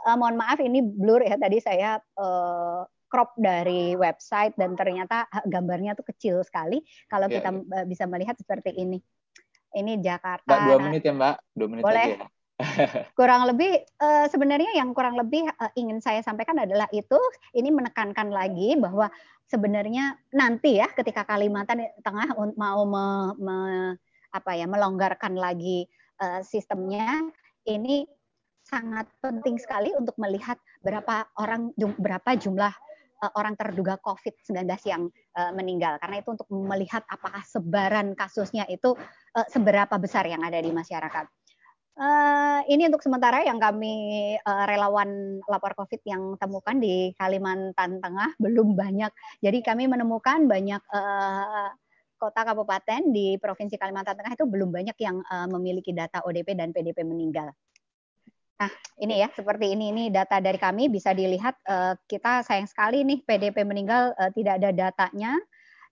uh, mohon maaf ini blur ya tadi saya uh, crop dari website dan ternyata gambarnya tuh kecil sekali kalau yeah, kita yeah. bisa melihat seperti ini. Ini Jakarta. Mbak, dua menit ya Mbak, dua menit Boleh. aja. Ya [laughs] kurang lebih uh, sebenarnya yang kurang lebih uh, ingin saya sampaikan adalah itu ini menekankan lagi bahwa sebenarnya nanti ya ketika Kalimantan Tengah mau me, me, apa ya melonggarkan lagi uh, sistemnya ini sangat penting sekali untuk melihat berapa orang berapa jumlah orang terduga COVID-19 yang uh, meninggal karena itu untuk melihat apakah sebaran kasusnya itu uh, seberapa besar yang ada di masyarakat. Uh, ini untuk sementara yang kami uh, relawan lapor COVID yang temukan di Kalimantan Tengah belum banyak. Jadi kami menemukan banyak uh, kota kabupaten di provinsi Kalimantan Tengah itu belum banyak yang uh, memiliki data ODP dan PDP meninggal. Nah, ini ya seperti ini ini data dari kami bisa dilihat uh, kita sayang sekali nih PDP meninggal uh, tidak ada datanya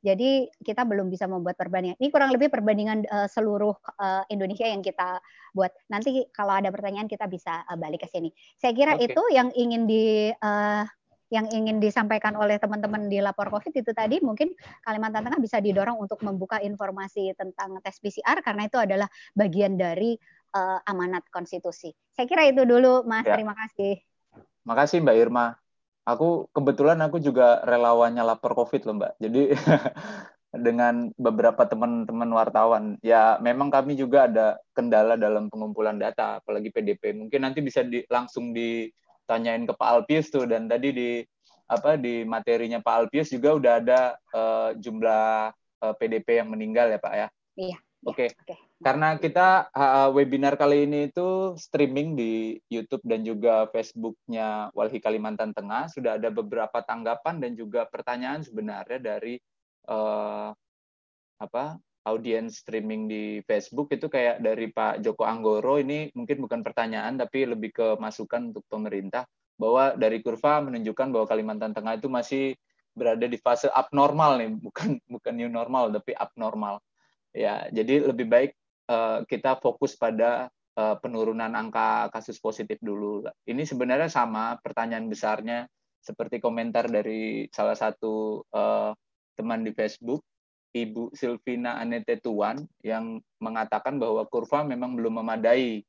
jadi kita belum bisa membuat perbandingan. Ini kurang lebih perbandingan uh, seluruh uh, Indonesia yang kita buat. Nanti kalau ada pertanyaan kita bisa uh, balik ke sini. Saya kira okay. itu yang ingin di uh, yang ingin disampaikan oleh teman-teman di lapor COVID itu tadi mungkin Kalimantan Tengah bisa didorong untuk membuka informasi tentang tes PCR karena itu adalah bagian dari uh, amanat konstitusi. Saya kira itu dulu Mas. Ya. Terima kasih. Makasih Mbak Irma aku kebetulan aku juga relawannya lapor covid loh mbak jadi [laughs] dengan beberapa teman-teman wartawan ya memang kami juga ada kendala dalam pengumpulan data apalagi PDP mungkin nanti bisa di, langsung ditanyain ke Pak Alpius tuh dan tadi di apa di materinya Pak Alpius juga udah ada uh, jumlah uh, eh, PDP yang meninggal ya Pak ya iya Oke. Okay. Okay. Karena kita uh, webinar kali ini itu streaming di YouTube dan juga Facebooknya Walhi Kalimantan Tengah sudah ada beberapa tanggapan dan juga pertanyaan sebenarnya dari uh, apa audiens streaming di Facebook itu kayak dari Pak Joko Anggoro ini mungkin bukan pertanyaan tapi lebih ke masukan untuk pemerintah bahwa dari kurva menunjukkan bahwa Kalimantan Tengah itu masih berada di fase abnormal nih bukan bukan new normal tapi abnormal ya jadi lebih baik uh, kita fokus pada uh, penurunan angka kasus positif dulu ini sebenarnya sama pertanyaan besarnya seperti komentar dari salah satu uh, teman di Facebook Ibu Silvina Anete Tuan yang mengatakan bahwa kurva memang belum memadai.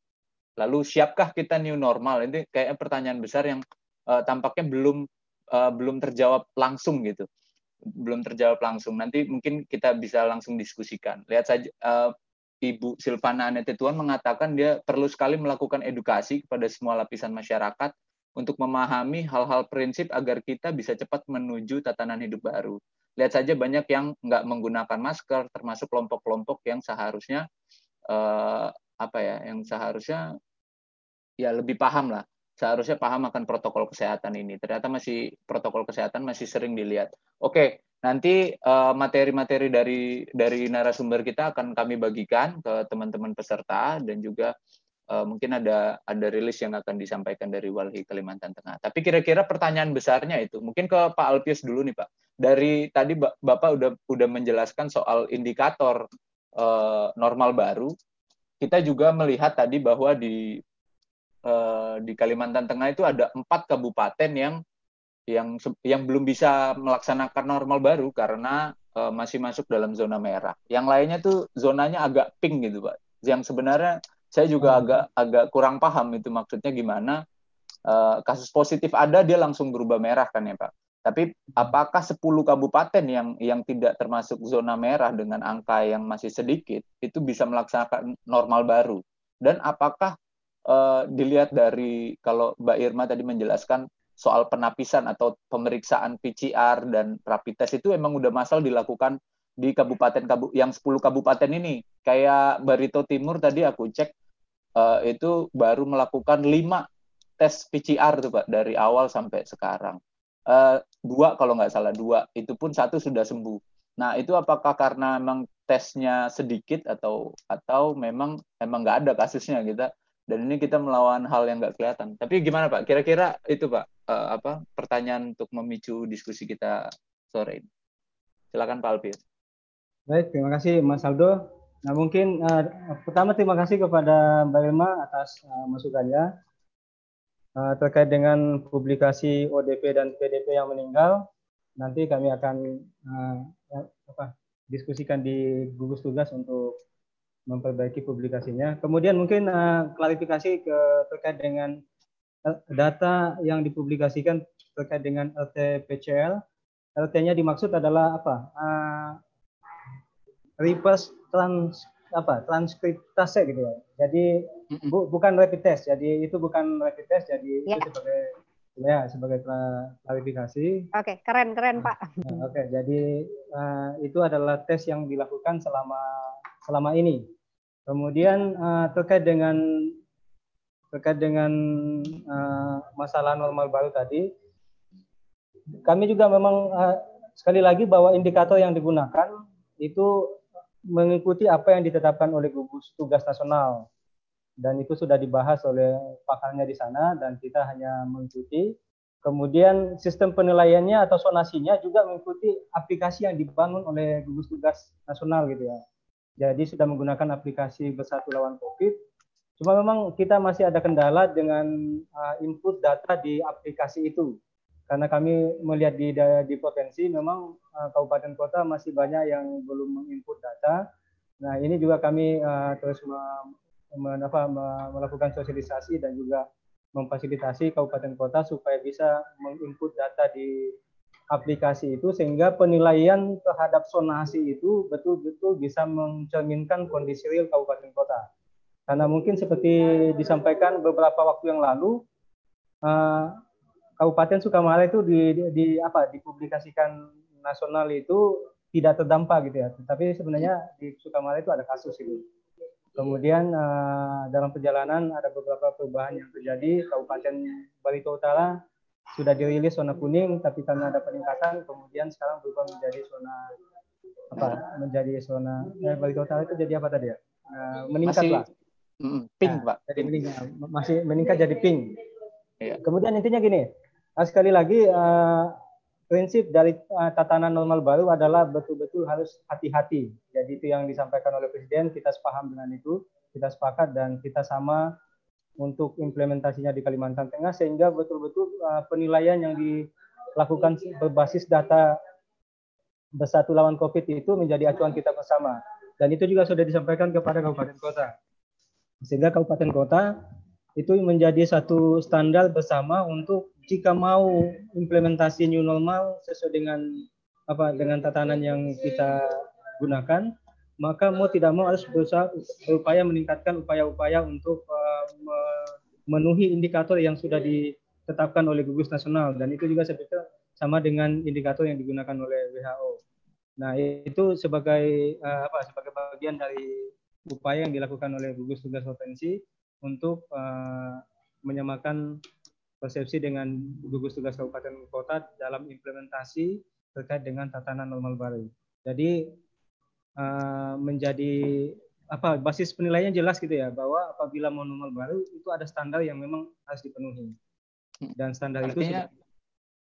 Lalu siapkah kita new normal? Ini kayak pertanyaan besar yang uh, tampaknya belum uh, belum terjawab langsung gitu belum terjawab langsung. Nanti mungkin kita bisa langsung diskusikan. Lihat saja uh, Ibu Silvana Anetetuan mengatakan dia perlu sekali melakukan edukasi kepada semua lapisan masyarakat untuk memahami hal-hal prinsip agar kita bisa cepat menuju tatanan hidup baru. Lihat saja banyak yang nggak menggunakan masker, termasuk kelompok-kelompok yang seharusnya uh, apa ya, yang seharusnya ya lebih paham lah seharusnya paham akan protokol kesehatan ini. Ternyata masih protokol kesehatan masih sering dilihat. Oke, nanti eh, materi-materi uh, dari dari narasumber kita akan kami bagikan ke teman-teman peserta dan juga uh, mungkin ada ada rilis yang akan disampaikan dari Walhi Kalimantan Tengah. Tapi kira-kira pertanyaan besarnya itu mungkin ke Pak Alpius dulu nih Pak. Dari tadi Bapak udah udah menjelaskan soal indikator uh, normal baru. Kita juga melihat tadi bahwa di di Kalimantan Tengah itu ada empat kabupaten yang yang yang belum bisa melaksanakan normal baru karena uh, masih masuk dalam zona merah. Yang lainnya tuh zonanya agak pink gitu, Pak. Yang sebenarnya saya juga hmm. agak agak kurang paham itu maksudnya gimana. Uh, kasus positif ada dia langsung berubah merah kan ya, Pak. Tapi apakah 10 kabupaten yang yang tidak termasuk zona merah dengan angka yang masih sedikit itu bisa melaksanakan normal baru? Dan apakah uh, dilihat dari kalau Mbak Irma tadi menjelaskan soal penapisan atau pemeriksaan PCR dan rapid test itu emang udah masal dilakukan di kabupaten kabu yang 10 kabupaten ini. Kayak Barito Timur tadi aku cek uh, itu baru melakukan 5 tes PCR tuh Pak dari awal sampai sekarang. Uh, dua kalau nggak salah dua. Itu pun satu sudah sembuh. Nah itu apakah karena memang tesnya sedikit atau atau memang emang nggak ada kasusnya gitu dan ini kita melawan hal yang nggak kelihatan. Tapi gimana pak? Kira-kira itu pak uh, apa pertanyaan untuk memicu diskusi kita sore ini. Silakan pak Alpis baik terima kasih Mas Aldo. Nah mungkin uh, pertama terima kasih kepada Mbak Irma atas uh, masukannya uh, terkait dengan publikasi ODP dan PDP yang meninggal, nanti kami akan uh, apa, diskusikan di gugus tugas untuk memperbaiki publikasinya. Kemudian mungkin uh, klarifikasi ke terkait dengan data yang dipublikasikan terkait dengan LT-PCL. LT-nya dimaksud adalah apa? Uh, reverse trans apa transkriptase gitu ya. Jadi bu, bukan rapid test. Jadi itu bukan rapid test. Jadi ya. itu sebagai ya sebagai klarifikasi. Oke, okay, keren keren Pak. Nah, Oke, okay, jadi uh, itu adalah tes yang dilakukan selama selama ini. Kemudian uh, terkait dengan terkait dengan uh, masalah normal baru tadi, kami juga memang uh, sekali lagi bahwa indikator yang digunakan itu mengikuti apa yang ditetapkan oleh gugus tugas nasional dan itu sudah dibahas oleh pakarnya di sana dan kita hanya mengikuti. Kemudian sistem penilaiannya atau sonasinya juga mengikuti aplikasi yang dibangun oleh gugus tugas nasional gitu ya. Jadi sudah menggunakan aplikasi bersatu lawan COVID. Cuma memang kita masih ada kendala dengan uh, input data di aplikasi itu karena kami melihat di di potensi memang uh, kabupaten kota masih banyak yang belum menginput data. Nah ini juga kami uh, terus melakukan sosialisasi dan juga memfasilitasi kabupaten kota supaya bisa menginput data di aplikasi itu sehingga penilaian terhadap sonasi itu betul-betul bisa mencerminkan kondisi real kabupaten kota. Karena mungkin seperti disampaikan beberapa waktu yang lalu, uh, Kabupaten Sukamala itu di, di, di apa dipublikasikan nasional itu tidak terdampak gitu ya. Tapi sebenarnya di Sukamala itu ada kasus itu. Kemudian uh, dalam perjalanan ada beberapa perubahan yang terjadi. Kabupaten Barito Utara sudah dirilis zona kuning, tapi karena ada peningkatan, kemudian sekarang berubah menjadi zona apa? Menjadi zona eh, Barito Utara itu jadi apa tadi ya? Uh, meningkat masih, lah. Pink, nah, Pak. Jadi meningkat, masih meningkat jadi pink. Iya. Kemudian intinya gini, Nah, sekali lagi uh, prinsip dari uh, tatanan normal baru adalah betul-betul harus hati-hati. Jadi itu yang disampaikan oleh Presiden, kita sepaham dengan itu, kita sepakat dan kita sama untuk implementasinya di Kalimantan Tengah sehingga betul-betul uh, penilaian yang dilakukan berbasis data bersatu lawan COVID itu menjadi acuan kita bersama. Dan itu juga sudah disampaikan kepada kabupaten kota. Sehingga kabupaten kota itu menjadi satu standar bersama untuk jika mau implementasi new normal sesuai dengan apa dengan tatanan yang kita gunakan maka mau tidak mau harus berusaha berupaya meningkatkan upaya-upaya untuk uh, memenuhi indikator yang sudah ditetapkan oleh gugus nasional dan itu juga saya sama dengan indikator yang digunakan oleh WHO. Nah itu sebagai uh, apa sebagai bagian dari upaya yang dilakukan oleh gugus tugas provinsi untuk uh, menyamakan persepsi dengan gugus tugas kabupaten kota dalam implementasi terkait dengan tatanan normal baru. Jadi uh, menjadi apa basis penilaiannya jelas gitu ya bahwa apabila mau normal baru itu ada standar yang memang harus dipenuhi dan standar Artinya, itu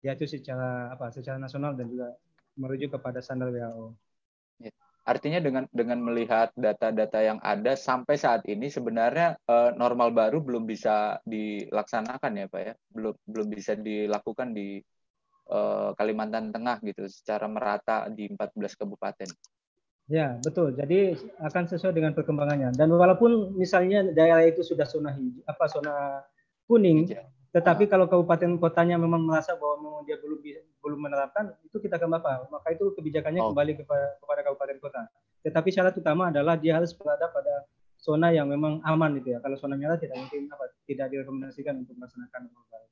diatur secara apa secara nasional dan juga merujuk kepada standar WHO. Artinya dengan dengan melihat data-data yang ada sampai saat ini sebenarnya uh, normal baru belum bisa dilaksanakan ya Pak ya, belum belum bisa dilakukan di uh, Kalimantan Tengah gitu secara merata di 14 kabupaten. Ya betul. Jadi akan sesuai dengan perkembangannya. Dan walaupun misalnya daerah itu sudah zona hijau, apa zona kuning, tetapi kalau kabupaten kotanya memang merasa bahwa memang dia belum belum menerapkan itu kita akan apa maka itu kebijakannya Oh. kembali kepada, kepada kabupaten kota tetapi syarat utama adalah dia harus berada pada zona yang memang aman gitu ya kalau zona merah tidak mungkin apa tidak direkomendasikan untuk melaksanakan baru.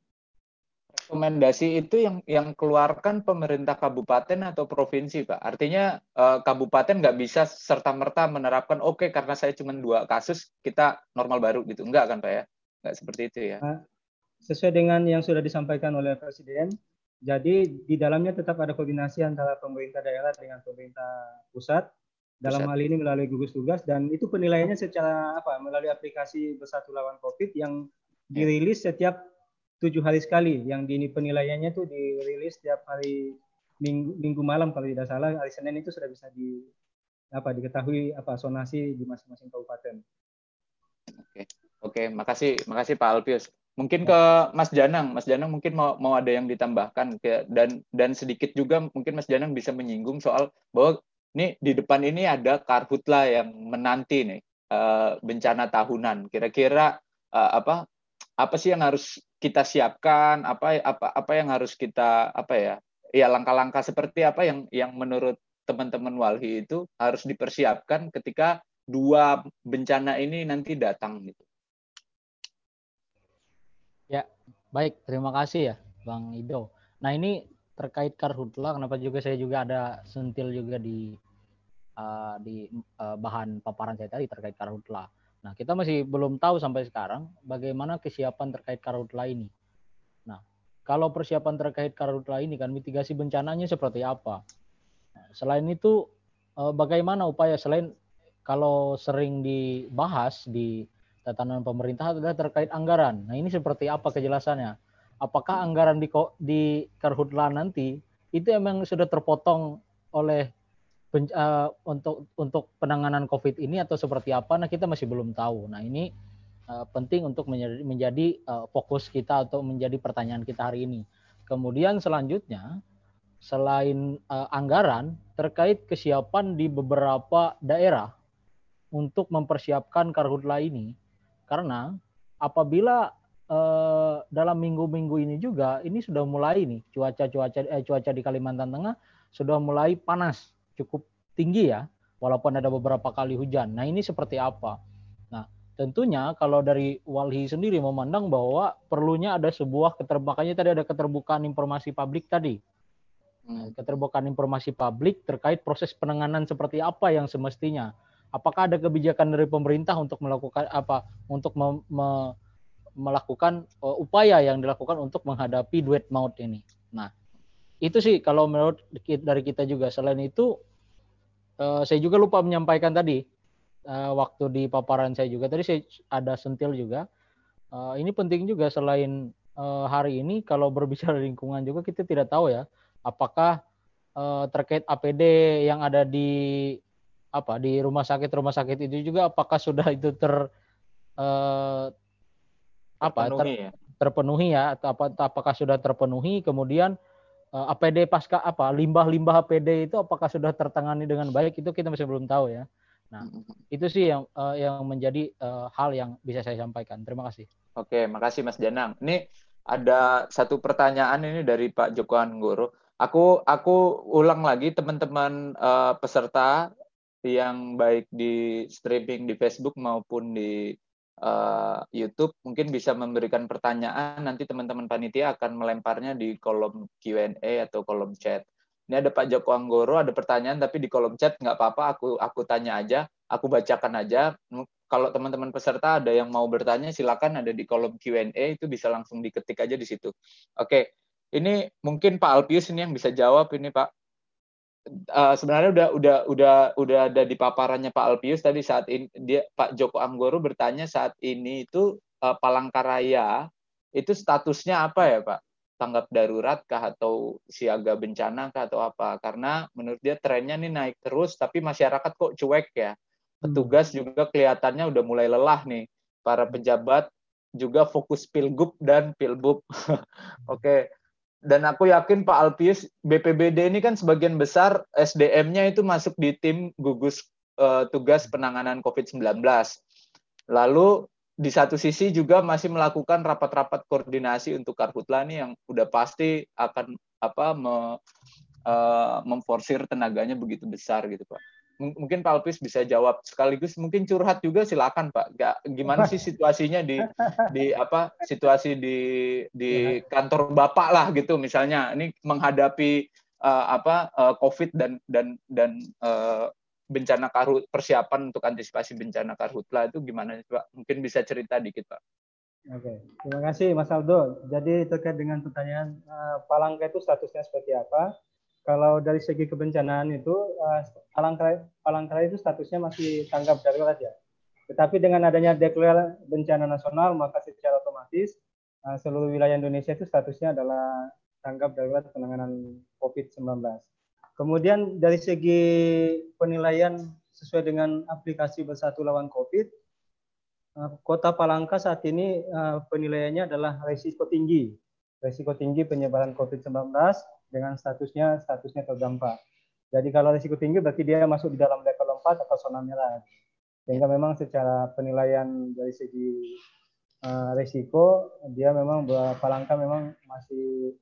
Rekomendasi itu yang yang keluarkan pemerintah kabupaten atau provinsi pak artinya eh, kabupaten nggak bisa serta merta menerapkan oke karena saya cuma dua kasus kita normal baru gitu enggak kan pak ya nggak seperti itu ya sesuai dengan yang sudah disampaikan oleh Presiden, jadi di dalamnya tetap ada koordinasi antara pemerintah daerah dengan pemerintah pusat. Dalam Pusat. hal ini melalui gugus tugas dan itu penilaiannya secara apa melalui aplikasi bersatu lawan COVID yang Ya. dirilis setiap tujuh hari sekali. Yang di ini penilaiannya itu dirilis setiap hari minggu, minggu malam kalau tidak salah hari Senin itu sudah bisa di apa diketahui apa sonasi di masing-masing kabupaten. Oke, makasih, makasih Pak Alpius. Mungkin ke Mas Janang, Mas Janang mungkin mau mau ada yang ditambahkan ke dan dan sedikit juga mungkin Mas Janang bisa menyinggung soal bahwa nih di depan ini ada karhutla yang menanti nih eh, bencana tahunan. Kira-kira eh, apa apa sih yang harus kita siapkan? Apa apa apa yang harus kita apa ya? Ya langkah-langkah seperti apa yang yang menurut teman-teman Walhi itu harus dipersiapkan ketika dua bencana ini nanti datang gitu. Ya, baik. Terima kasih ya, Bang Ido. Nah, ini terkait karhutla, kenapa juga saya juga ada sentil juga di uh, di uh, bahan paparan saya tadi terkait karhutla. Nah, kita masih belum tahu sampai sekarang bagaimana kesiapan terkait karhutla ini. Nah, kalau persiapan terkait karhutla ini kan mitigasi bencananya seperti apa? Nah, selain itu, uh, bagaimana upaya selain kalau sering dibahas di tatanan pemerintah adalah terkait anggaran. Nah ini seperti apa kejelasannya? Apakah anggaran di di Karhutla nanti itu emang sudah terpotong oleh pen, uh, untuk untuk penanganan COVID ini atau seperti apa? Nah kita masih belum tahu. Nah ini uh, penting untuk menjadi, menjadi uh, fokus kita atau menjadi pertanyaan kita hari ini. Kemudian selanjutnya selain uh, anggaran terkait kesiapan di beberapa daerah untuk mempersiapkan karhutla ini karena apabila dalam minggu-minggu ini juga ini sudah mulai nih cuaca-cuaca eh, cuaca di Kalimantan Tengah sudah mulai panas cukup tinggi ya walaupun ada beberapa kali hujan. Nah, ini seperti apa? Nah, tentunya kalau dari Walhi sendiri memandang bahwa perlunya ada sebuah keterbukaannya tadi ada keterbukaan informasi publik tadi. Nah, keterbukaan informasi publik terkait proses penanganan seperti apa yang semestinya apakah ada kebijakan dari pemerintah untuk melakukan apa untuk me, me, melakukan uh, upaya yang dilakukan untuk menghadapi duet maut ini. Nah, itu sih kalau menurut dari kita juga. Selain itu, uh, saya juga lupa menyampaikan tadi uh, waktu di paparan saya juga tadi saya ada sentil juga. Uh, ini penting juga selain uh, hari ini kalau berbicara [laughs] lingkungan juga kita tidak tahu ya apakah uh, terkait APD yang ada di apa di rumah sakit rumah sakit itu juga apakah sudah [laughs] itu ter eh, apa terpenuhi ter, ya. terpenuhi ya atau apa apakah sudah terpenuhi kemudian APD pasca apa limbah-limbah APD itu apakah sudah tertangani dengan baik itu kita masih belum tahu ya nah itu sih yang eh, yang menjadi eh, hal yang bisa saya sampaikan terima kasih Oke, makasih Mas Janang. Ini ada satu pertanyaan ini dari Pak Joko Anggoro. Aku aku ulang lagi teman-teman uh, peserta yang baik di streaming di Facebook maupun di uh, YouTube mungkin bisa memberikan pertanyaan nanti teman-teman panitia akan melemparnya di kolom Q&A atau kolom chat. Ini ada Pak Joko Anggoro ada pertanyaan tapi di kolom chat nggak apa-apa aku aku tanya aja, aku bacakan aja. Kalau teman-teman peserta ada yang mau bertanya silakan ada di kolom Q&A itu bisa langsung diketik aja di situ. Oke, ini mungkin Pak Alpius ini yang bisa jawab ini Pak uh, sebenarnya udah udah udah udah ada di paparannya Pak Alpius tadi saat ini dia Pak Joko Anggoro bertanya saat ini itu uh, Palangkaraya itu statusnya apa ya Pak? Tanggap darurat kah atau siaga bencana kah atau apa? Karena menurut dia trennya nih naik terus tapi masyarakat kok cuek ya. Petugas juga kelihatannya udah mulai lelah nih. Para pejabat juga fokus pilgub dan pilbub. [laughs] Oke, dan aku yakin Pak Alpius BPBD ini kan sebagian besar SDM-nya itu masuk di tim gugus uh, tugas penanganan COVID-19. Lalu di satu sisi juga masih melakukan rapat-rapat koordinasi untuk karhutla nih yang udah pasti akan apa me, uh, memforsir tenaganya begitu besar gitu Pak? Mungkin Pak Alpis bisa jawab sekaligus mungkin curhat juga silakan Pak. Gak, gimana sih situasinya di di apa situasi di di kantor Bapak lah gitu misalnya ini menghadapi uh, apa uh, COVID dan dan dan uh, bencana karhut persiapan untuk antisipasi bencana karhutla itu gimana Pak? Mungkin bisa cerita dikit Pak. Oke, terima kasih Mas Aldo. Jadi terkait dengan pertanyaan uh, Palangka itu statusnya seperti apa? Kalau dari segi kebencanaan itu uh, Palangkaraya, Palangkaraya itu statusnya masih tanggap darurat ya. Tetapi dengan adanya deklarasi bencana nasional maka secara otomatis uh, seluruh wilayah Indonesia itu statusnya adalah tanggap darurat penanganan COVID-19. Kemudian dari segi penilaian sesuai dengan aplikasi bersatu lawan COVID, uh, Kota Palangka saat ini penilaiannya adalah risiko tinggi, risiko tinggi penyebaran COVID-19 dengan statusnya statusnya terdampak. Jadi kalau risiko tinggi berarti dia masuk di dalam level 4 atau zona merah. Sehingga memang secara penilaian dari segi uh, risiko dia memang beberapa langkah memang masih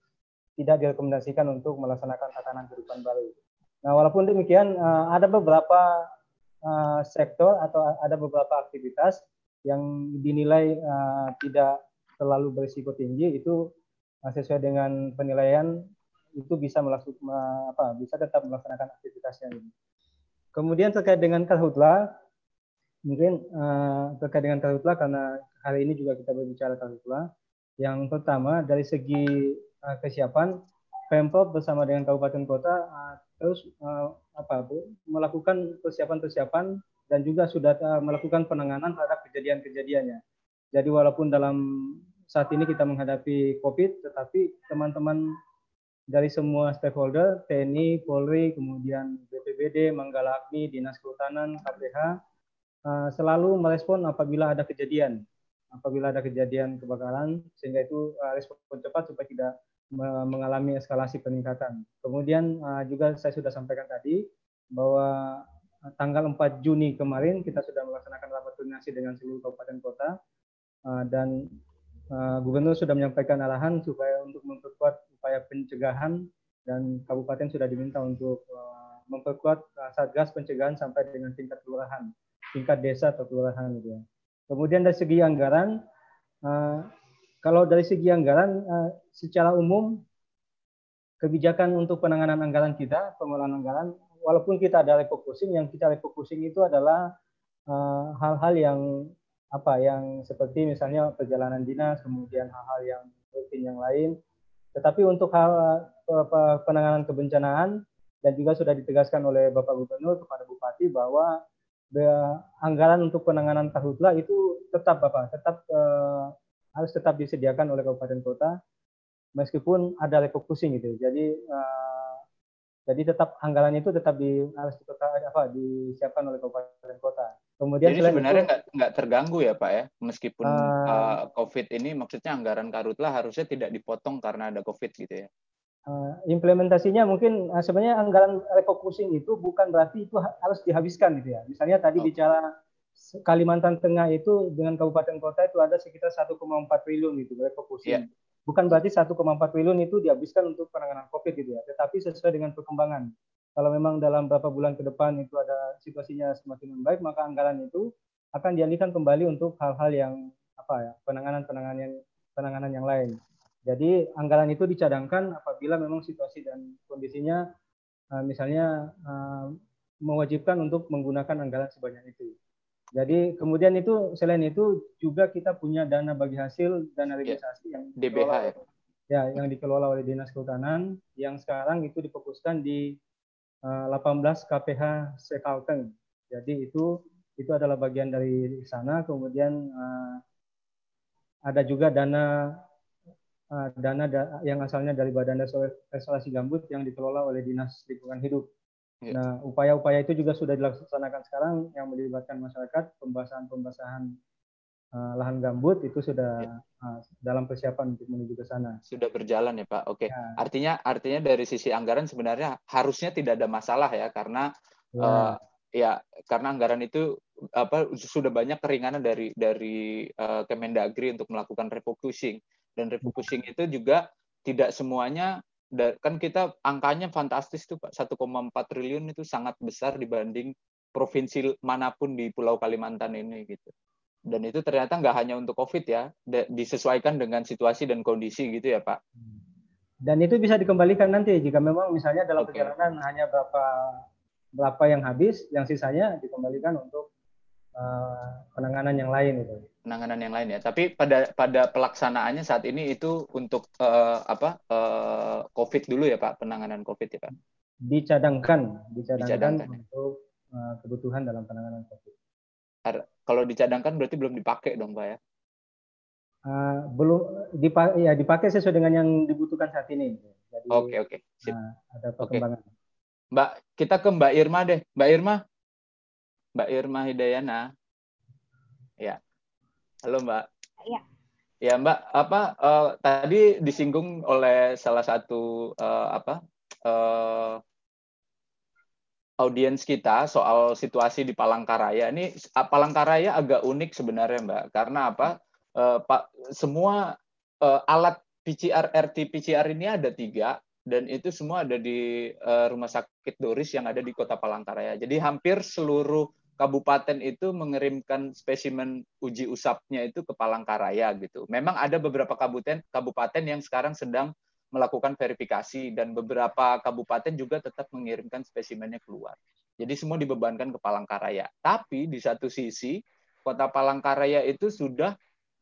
tidak direkomendasikan untuk melaksanakan tatanan kehidupan baru. Nah, walaupun demikian uh, ada beberapa uh, sektor atau ada beberapa aktivitas yang dinilai uh, tidak terlalu berisiko tinggi itu sesuai dengan penilaian itu bisa melakukan apa bisa tetap melaksanakan aktivitasnya ini. Kemudian terkait dengan karhutla, mungkin uh, terkait dengan karhutla karena hari ini juga kita berbicara karhutla. Yang pertama dari segi uh, kesiapan, pemprov bersama dengan kabupaten kota uh, terus uh, apa bu, melakukan persiapan-persiapan dan juga sudah uh, melakukan penanganan terhadap kejadian-kejadiannya. Jadi walaupun dalam saat ini kita menghadapi COVID, tetapi teman-teman dari semua stakeholder, TNI, Polri, kemudian BPBD, Manggala Agni, Dinas Kehutanan, KPH, uh, selalu merespon apabila ada kejadian, apabila ada kejadian kebakaran, sehingga itu uh, respon cepat supaya tidak mengalami eskalasi peningkatan. Kemudian uh, juga saya sudah sampaikan tadi bahwa tanggal 4 Juni kemarin kita sudah melaksanakan rapat koordinasi dengan seluruh kabupaten kota dan Gubernur sudah menyampaikan arahan supaya untuk memperkuat upaya pencegahan dan kabupaten sudah diminta untuk uh, memperkuat uh, satgas pencegahan sampai dengan tingkat kelurahan, tingkat desa atau kelurahan gitu ya. Kemudian dari segi anggaran, uh, kalau dari segi anggaran secara umum kebijakan untuk penanganan anggaran kita, pengelolaan anggaran, walaupun kita ada refocusing, yang kita refocusing itu adalah hal-hal yang apa yang seperti misalnya perjalanan dinas, kemudian hal-hal yang rutin yang lain, tetapi untuk hal penanganan kebencanaan dan juga sudah ditegaskan oleh Bapak Gubernur kepada Bupati bahwa anggaran untuk penanganan karhutla itu tetap Bapak, tetap eh, harus tetap disediakan oleh kabupaten kota meskipun ada refocusing gitu. Jadi eh, jadi tetap anggaran itu tetap di harus apa disiapkan oleh kabupaten kota. Kemudian Jadi sebenarnya nggak nggak terganggu ya Pak ya, meskipun uh, uh, COVID ini maksudnya anggaran karutlah harusnya tidak dipotong karena ada COVID gitu ya. Uh, implementasinya mungkin uh, sebenarnya anggaran refocusing itu bukan berarti itu harus dihabiskan gitu ya. Misalnya tadi oh. bicara Kalimantan Tengah itu dengan kabupaten kota itu ada sekitar 1,4 triliun gitu refocusing. Yeah. Bukan berarti 1,4 triliun itu dihabiskan untuk penanganan COVID gitu ya, tetapi sesuai dengan perkembangan kalau memang dalam beberapa bulan ke depan itu ada situasinya semakin membaik, maka anggaran itu akan dialihkan kembali untuk hal-hal yang apa ya penanganan penanganan yang penanganan yang lain. Jadi anggaran itu dicadangkan apabila memang situasi dan kondisinya uh, misalnya uh, mewajibkan untuk menggunakan anggaran sebanyak itu. Jadi kemudian itu selain itu juga kita punya dana bagi hasil dana ya, realisasi yang DBH ya. ya yang dikelola oleh Dinas Kehutanan yang sekarang itu difokuskan di 18 eh, KPH Sekalteng. Jadi itu itu adalah bagian dari sana. Kemudian uh, ada juga dana uh, dana da, yang asalnya dari Badan Restorasi Gambut yang dikelola oleh Dinas Lingkungan Hidup. Ya. Nah, upaya-upaya itu juga sudah dilaksanakan sekarang yang melibatkan masyarakat, pembahasan-pembahasan uh, lahan gambut itu sudah ya. uh, dalam persiapan untuk menuju ke sana. Sudah berjalan ya Pak. Oke. Ya. Artinya artinya dari sisi anggaran sebenarnya harusnya tidak ada masalah ya karena ya, uh, ya karena anggaran itu apa sudah banyak keringanan dari dari uh, Kemendagri untuk melakukan refocusing dan refocusing itu juga tidak semuanya kan kita angkanya fantastis tuh Pak. 1,4 triliun itu sangat besar dibanding provinsi mana pun di Pulau Kalimantan ini gitu. Dan itu ternyata nggak hanya untuk COVID ya disesuaikan dengan situasi dan kondisi gitu ya Pak. Dan itu bisa dikembalikan nanti jika memang misalnya dalam okay. perjalanan hanya berapa berapa yang habis yang sisanya dikembalikan untuk uh, penanganan yang lain itu penanganan yang lain ya. Tapi pada pada pelaksanaannya saat ini itu untuk uh, apa uh, COVID dulu ya Pak, penanganan COVID ya Pak. Dicadangkan, dicadangkan, dicadangkan ya? untuk uh, kebutuhan dalam penanganan COVID. Kalau dicadangkan berarti belum dipakai dong Pak ya? Uh, belum dipakai ya dipakai sesuai dengan yang dibutuhkan saat ini. Jadi oke oke. Sip. Uh, ada perkembangan. Okay. Mbak, kita ke Mbak Irma deh. Mbak Irma. Mbak Irma Hidayana. Ya. Halo Mbak. Iya. Ya Mbak, apa uh, tadi disinggung oleh salah satu uh, apa uh, audiens kita soal situasi di Palangkaraya. Ini Palangkaraya agak unik sebenarnya Mbak, karena apa? Uh, Pak semua uh, alat PCR RT PCR ini ada tiga dan itu semua ada di uh, rumah sakit Doris yang ada di Kota Palangkaraya. Jadi hampir seluruh kabupaten itu mengirimkan spesimen uji usapnya itu ke Palangkaraya gitu. Memang ada beberapa kabupaten kabupaten yang sekarang sedang melakukan verifikasi dan beberapa kabupaten juga tetap mengirimkan spesimennya keluar. Jadi semua dibebankan ke Palangkaraya. Tapi di satu sisi Kota Palangkaraya itu sudah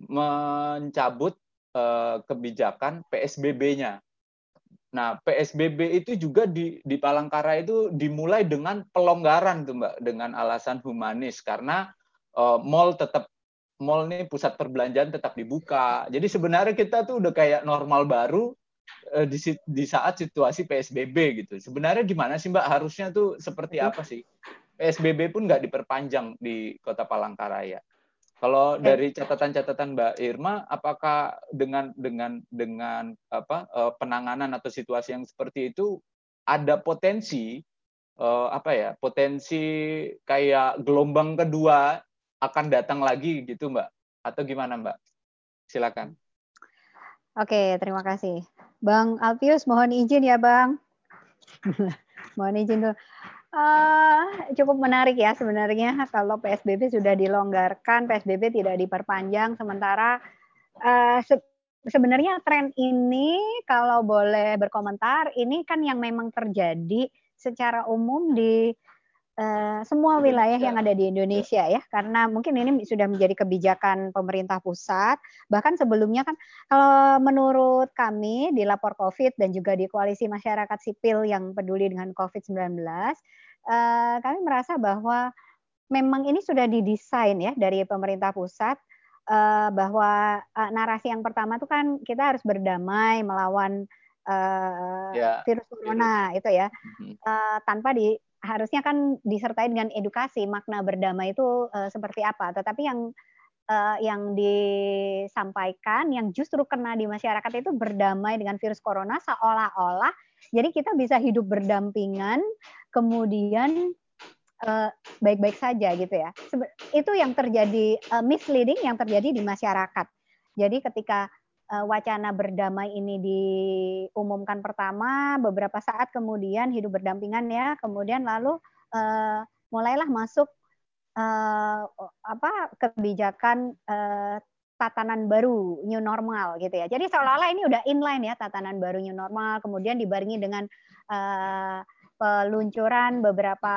mencabut eh, kebijakan PSBB-nya Nah, PSBB itu juga di di Palangkaraya itu dimulai dengan pelonggaran tuh Mbak, dengan alasan humanis karena uh, mall tetap mall nih pusat perbelanjaan tetap dibuka. Jadi sebenarnya kita tuh udah kayak normal baru uh, di di saat situasi PSBB gitu. Sebenarnya gimana sih Mbak? Harusnya tuh seperti apa sih? PSBB pun nggak diperpanjang di Kota Palangkaraya. Kalau dari catatan-catatan Mbak Irma, apakah dengan dengan dengan apa eh, penanganan atau situasi yang seperti itu ada potensi uh, apa ya potensi kayak gelombang kedua akan datang lagi gitu Mbak? Atau gimana Mbak? Silakan. Oke, terima kasih. Bang Alpius, mohon izin ya Bang. [laughs] mohon izin dulu. Uh, cukup menarik ya sebenarnya kalau PSBB sudah dilonggarkan, PSBB tidak diperpanjang, sementara uh, se sebenarnya tren ini kalau boleh berkomentar, ini kan yang memang terjadi secara umum di Uh, semua wilayah yang ada di Indonesia ya karena mungkin ini sudah menjadi kebijakan pemerintah pusat. Bahkan sebelumnya kan kalau menurut kami di lapor Covid dan juga di koalisi masyarakat sipil yang peduli dengan Covid-19 uh, kami merasa bahwa memang ini sudah didesain ya dari pemerintah pusat uh, bahwa uh, narasi yang pertama itu kan kita harus berdamai melawan uh, yeah. virus corona itu ya. Uh, tanpa di harusnya kan disertai dengan edukasi makna berdamai itu uh, seperti apa tetapi yang uh, yang disampaikan yang justru kena di masyarakat itu berdamai dengan virus corona seolah-olah jadi kita bisa hidup berdampingan, kemudian eh, baik-baik uh, saja gitu ya. Itu yang terjadi uh, misleading yang terjadi di masyarakat. Jadi ketika wacana berdamai ini diumumkan pertama, beberapa saat kemudian hidup berdampingan ya, kemudian lalu uh, mulailah masuk uh, apa kebijakan tatanan baru new normal gitu ya. Jadi seolah-olah ini udah inline ya tatanan baru new normal, kemudian dibarengi dengan peluncuran beberapa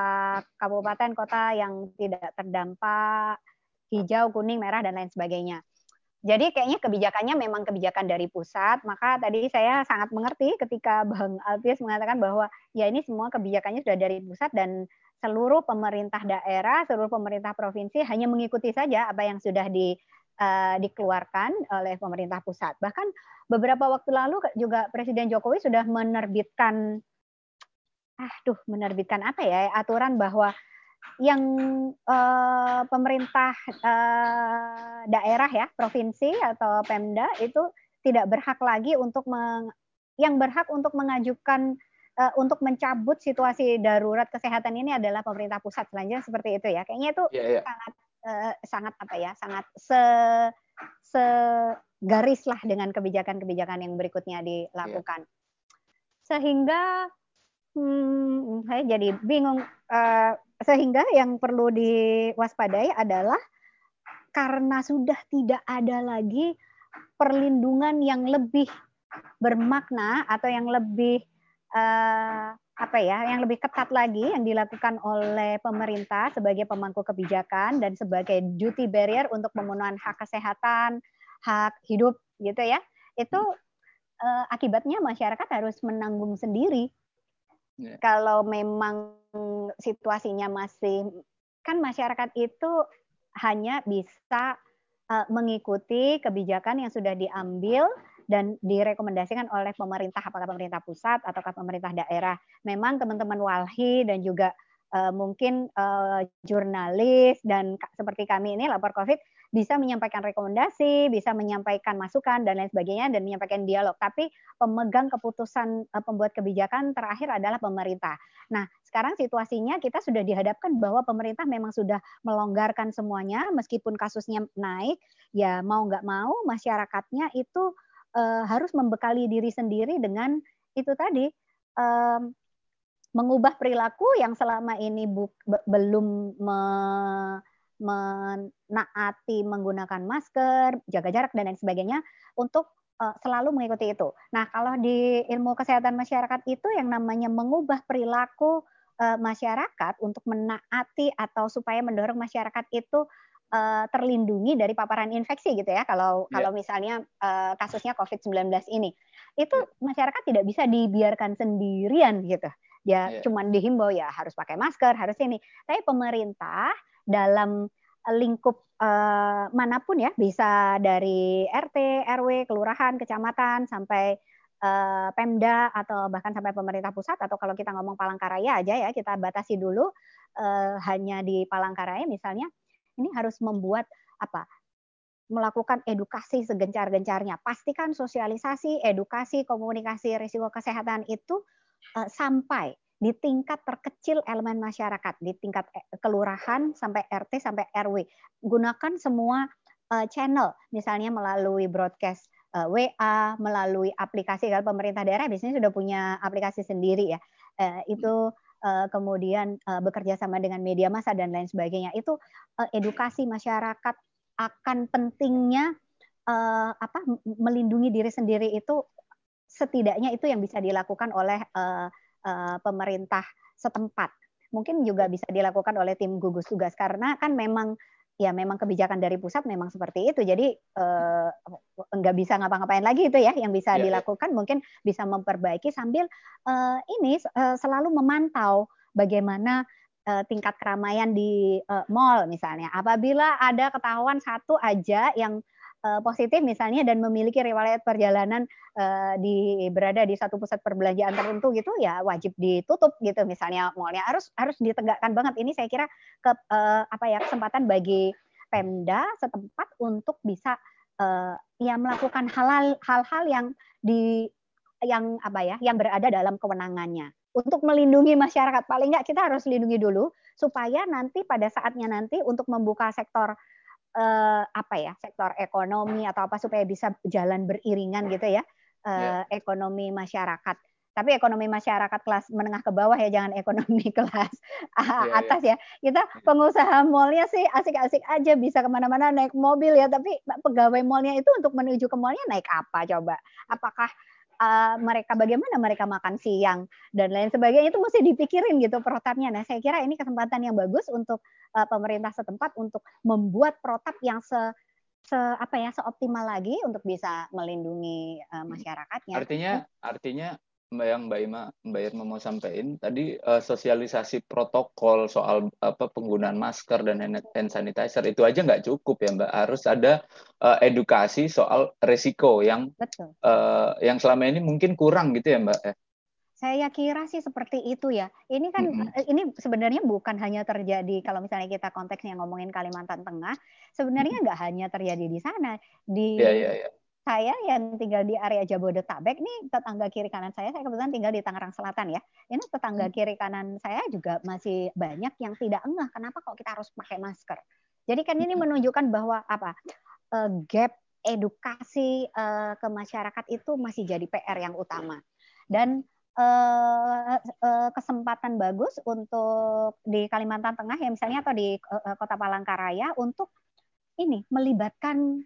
kabupaten kota yang tidak terdampak hijau, kuning, merah dan lain sebagainya. Jadi kayaknya kebijakannya memang kebijakan dari pusat. Maka tadi saya sangat mengerti ketika Bang Alpius mengatakan bahwa ya ini semua kebijakannya sudah dari pusat dan seluruh pemerintah daerah, seluruh pemerintah provinsi hanya mengikuti saja apa yang sudah di uh, dikeluarkan oleh pemerintah pusat. Bahkan beberapa waktu lalu juga Presiden Jokowi sudah menerbitkan, ah, duh, menerbitkan apa ya aturan bahwa yang uh, pemerintah uh, daerah ya provinsi atau Pemda itu tidak berhak lagi untuk meng, yang berhak untuk mengajukan uh, untuk mencabut situasi darurat kesehatan ini adalah pemerintah pusat selanjutnya seperti itu ya kayaknya itu yeah, yeah. sangat uh, sangat apa ya sangat se segaris lah dengan kebijakan-kebijakan yang berikutnya dilakukan. Yeah. sehingga hmm, saya jadi bingung. Uh, sehingga yang perlu diwaspadai adalah karena sudah tidak ada lagi perlindungan yang lebih bermakna atau yang lebih uh, apa ya, yang lebih ketat lagi yang dilakukan oleh pemerintah sebagai pemangku kebijakan dan sebagai duty barrier untuk pemenuhan hak kesehatan, hak hidup gitu ya. Itu uh, akibatnya masyarakat harus menanggung sendiri Yeah. Kalau memang situasinya masih kan masyarakat itu hanya bisa uh, mengikuti kebijakan yang sudah diambil dan direkomendasikan oleh pemerintah apakah pemerintah pusat ataukah pemerintah daerah. Memang teman-teman walhi dan juga uh, mungkin uh, jurnalis dan seperti kami ini lapor Covid bisa menyampaikan rekomendasi, bisa menyampaikan masukan dan lain sebagainya dan menyampaikan dialog. Tapi pemegang keputusan uh, pembuat kebijakan terakhir adalah pemerintah. Nah, sekarang situasinya kita sudah dihadapkan bahwa pemerintah memang sudah melonggarkan semuanya meskipun kasusnya naik, ya mau nggak mau masyarakatnya itu uh, harus membekali diri sendiri dengan itu tadi um, mengubah perilaku yang selama ini belum me, menaati menggunakan masker, jaga jarak dan lain sebagainya untuk uh, selalu mengikuti itu. Nah, kalau di ilmu kesehatan masyarakat itu yang namanya mengubah perilaku uh, masyarakat untuk menaati atau supaya mendorong masyarakat itu uh, terlindungi dari paparan infeksi gitu ya. Kalau yeah. kalau misalnya uh, kasusnya COVID-19 ini, itu yeah. masyarakat tidak bisa dibiarkan sendirian gitu. Ya yeah. cuman dihimbau ya harus pakai masker, harus ini. Tapi pemerintah dalam lingkup uh, mana pun ya, bisa dari RT, RW, kelurahan, kecamatan sampai uh, Pemda atau bahkan sampai pemerintah pusat atau kalau kita ngomong Palangkaraya aja ya, kita batasi dulu uh, hanya di Palangkaraya misalnya ini harus membuat apa? melakukan edukasi segencar-gencarnya. Pastikan sosialisasi, edukasi, komunikasi risiko kesehatan itu uh, sampai di tingkat terkecil elemen masyarakat, di tingkat eh, kelurahan sampai RT sampai RW. Gunakan semua uh, channel, misalnya melalui broadcast eh, WA, melalui aplikasi kalau pemerintah daerah biasanya sudah punya aplikasi sendiri ya. Itu kemudian bekerja sama dengan media massa dan lain sebagainya. Itu edukasi masyarakat akan pentingnya apa melindungi diri sendiri itu setidaknya itu yang bisa dilakukan oleh uh, uh, pemerintah setempat. Mungkin juga bisa dilakukan oleh tim gugus tugas karena kan memang ya memang kebijakan dari pusat memang seperti itu. Jadi uh, nggak bisa ngapa-ngapain lagi itu ya yang bisa ya. dilakukan yeah. mungkin bisa memperbaiki sambil uh, ini uh, selalu memantau bagaimana tingkat keramaian di uh, mall misalnya. Apabila ada ketahuan satu aja yang positif misalnya dan memiliki riwayat perjalanan uh, di berada di satu pusat perbelanjaan tertentu gitu ya wajib ditutup gitu. Misalnya mallnya harus harus ditegakkan banget. Ini saya kira ke uh, apa ya kesempatan bagi Pemda setempat untuk bisa ya melakukan hal hal-hal yang di yang apa ya yang berada dalam kewenangannya. Untuk melindungi masyarakat paling nggak kita harus lindungi dulu supaya nanti pada saatnya nanti untuk membuka sektor uh, apa ya sektor ekonomi atau apa supaya bisa jalan beriringan gitu ya uh, eh, yeah. ekonomi masyarakat. Tapi ekonomi masyarakat kelas menengah ke bawah ya, jangan ekonomi [laughs] kelas yeah, iya. atas yeah. ya. Kita pengusaha mallnya sih asik-asik aja bisa ke mana-mana naik mobil ya, tapi pegawai mallnya itu untuk menuju ke mallnya naik apa coba? Apakah uh, mereka bagaimana mereka makan siang dan lain sebagainya itu mesti dipikirin gitu protapnya. Nah, saya kira ini kesempatan yang bagus untuk uh, pemerintah setempat untuk membuat protap yang se se apa ya seoptimal lagi untuk bisa melindungi uh, masyarakatnya. Artinya artinya yang Mbak Ima, Mbak Irma mau sampaikan tadi uh, sosialisasi protokol soal apa penggunaan masker dan hand sanitizer itu aja nggak cukup ya Mbak harus ada uh, edukasi soal resiko yang Betul. Uh, yang selama ini mungkin kurang gitu ya Mbak. Saya kira sih seperti itu ya. Ini kan mm-hmm. ini sebenarnya bukan hanya terjadi kalau misalnya kita konteksnya ngomongin Kalimantan Tengah, sebenarnya nggak mm-hmm. hanya terjadi di sana di yeah, yeah, yeah saya yang tinggal di area Jabodetabek nih tetangga kiri kanan saya saya kebetulan tinggal di Tangerang Selatan ya ini tetangga hmm. kiri kanan saya juga masih banyak yang tidak engah kenapa kok kita harus pakai masker jadi kan ini hmm. menunjukkan bahwa apa uh, gap edukasi uh, ke masyarakat itu masih jadi PR yang utama dan uh, uh, kesempatan bagus untuk di Kalimantan Tengah ya misalnya atau di uh, Kota Palangkaraya untuk ini melibatkan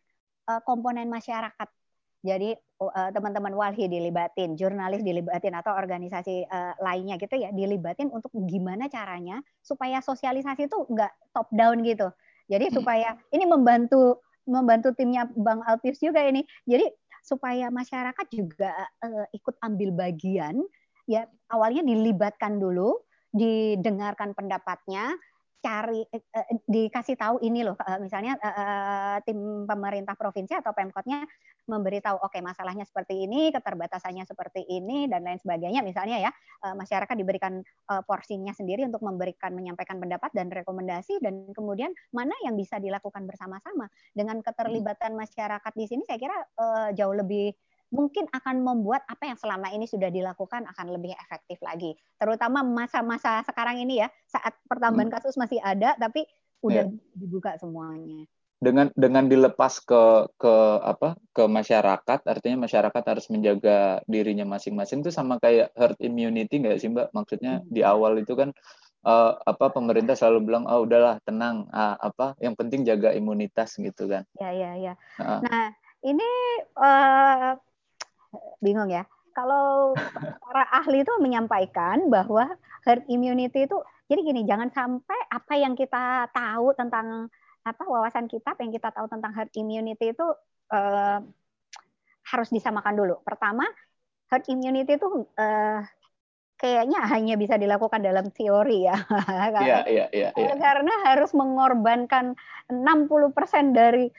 komponen masyarakat. Jadi teman-teman walhi dilibatin, jurnalis dilibatin atau organisasi uh, lainnya gitu ya dilibatin untuk gimana caranya supaya sosialisasi itu enggak top down gitu. Jadi hmm. supaya ini membantu membantu timnya Bang Alpius juga ini. Jadi supaya masyarakat juga ikut ambil bagian ya awalnya dilibatkan dulu, didengarkan pendapatnya, cari eh, eh, dikasih tahu ini loh eh, misalnya eh, eh, tim pemerintah provinsi atau pemkotnya memberitahu oke okay, masalahnya seperti ini keterbatasannya seperti ini dan lain sebagainya. Misalnya ya eh, masyarakat diberikan eh, porsinya sendiri untuk memberikan menyampaikan pendapat dan rekomendasi dan kemudian mana yang bisa dilakukan bersama-sama. Dengan keterlibatan masyarakat di sini saya kira eh, jauh lebih mungkin akan membuat apa yang selama ini sudah dilakukan akan lebih efektif lagi. Terutama masa-masa sekarang ini ya, saat pertambahan hmm. kasus masih ada, tapi udah ya. dibuka semuanya. Dengan dengan dilepas ke ke apa ke masyarakat, artinya masyarakat harus menjaga dirinya masing-masing itu sama kayak herd immunity nggak sih mbak? Maksudnya hmm. di awal itu kan uh, apa pemerintah selalu bilang oh udahlah tenang uh, apa yang penting jaga imunitas gitu kan. Ya ya ya. Uh. Nah ini uh, bingung ya. Kalau para ahli itu menyampaikan bahwa herd immunity itu jadi gini, jangan sampai apa yang kita tahu tentang apa wawasan kita, apa yang kita tahu tentang herd immunity itu eh, harus disamakan dulu. Pertama, herd immunity itu eh, kayaknya hanya bisa dilakukan dalam teori ya. [laughs] Iya, iya, iya, iya. Karena harus mengorbankan 60% dari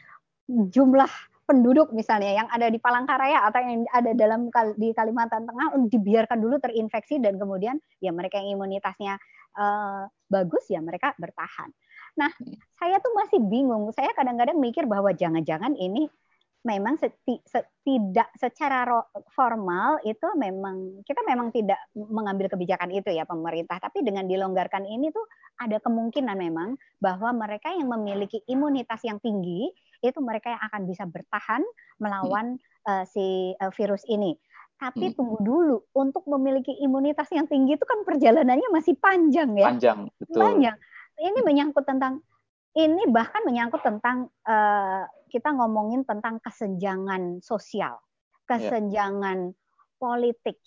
jumlah penduduk misalnya yang ada di Palangkaraya atau yang ada dalam di Kalimantan Tengah dibiarkan dulu terinfeksi dan kemudian ya mereka yang imunitasnya uh, bagus ya mereka bertahan. Nah, saya tuh masih bingung. Saya kadang-kadang mikir bahwa jangan-jangan ini memang seti, tidak secara formal itu memang kita memang tidak mengambil kebijakan itu ya pemerintah tapi dengan dilonggarkan ini tuh ada kemungkinan memang bahwa mereka yang memiliki imunitas yang tinggi itu mereka yang akan bisa bertahan melawan uh, si uh, virus ini. Tapi hmm. tunggu dulu, untuk memiliki imunitas yang tinggi itu kan perjalanannya masih panjang ya. Panjang, betul. Panjang. Ini menyangkut tentang ini bahkan menyangkut tentang uh, kita ngomongin tentang kesenjangan sosial, ya. kesenjangan yeah. politik,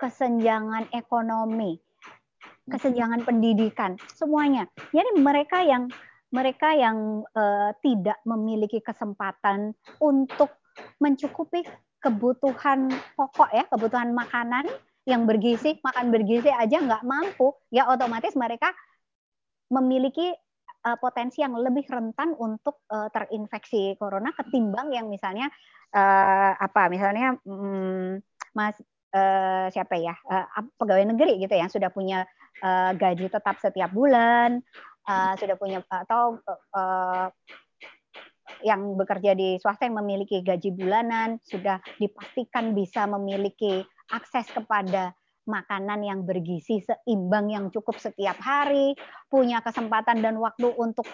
kesenjangan ekonomi, hmm. kesenjangan pendidikan, semuanya. Jadi mereka yang mereka yang uh, tidak memiliki kesempatan untuk mencukupi kebutuhan pokok ya, kebutuhan makanan yang bergizi, makan bergizi aja nggak mampu, ya otomatis mereka memiliki uh, potensi yang lebih rentan untuk uh, terinfeksi corona ketimbang yang misalnya uh, apa misalnya um, mas uh, siapa ya uh, pegawai negeri gitu yang sudah punya uh, gaji tetap setiap bulan uh, sudah punya atau uh, yang bekerja di swasta yang memiliki gaji bulanan sudah dipastikan bisa memiliki akses kepada makanan yang bergizi seimbang yang cukup setiap hari, punya kesempatan dan waktu untuk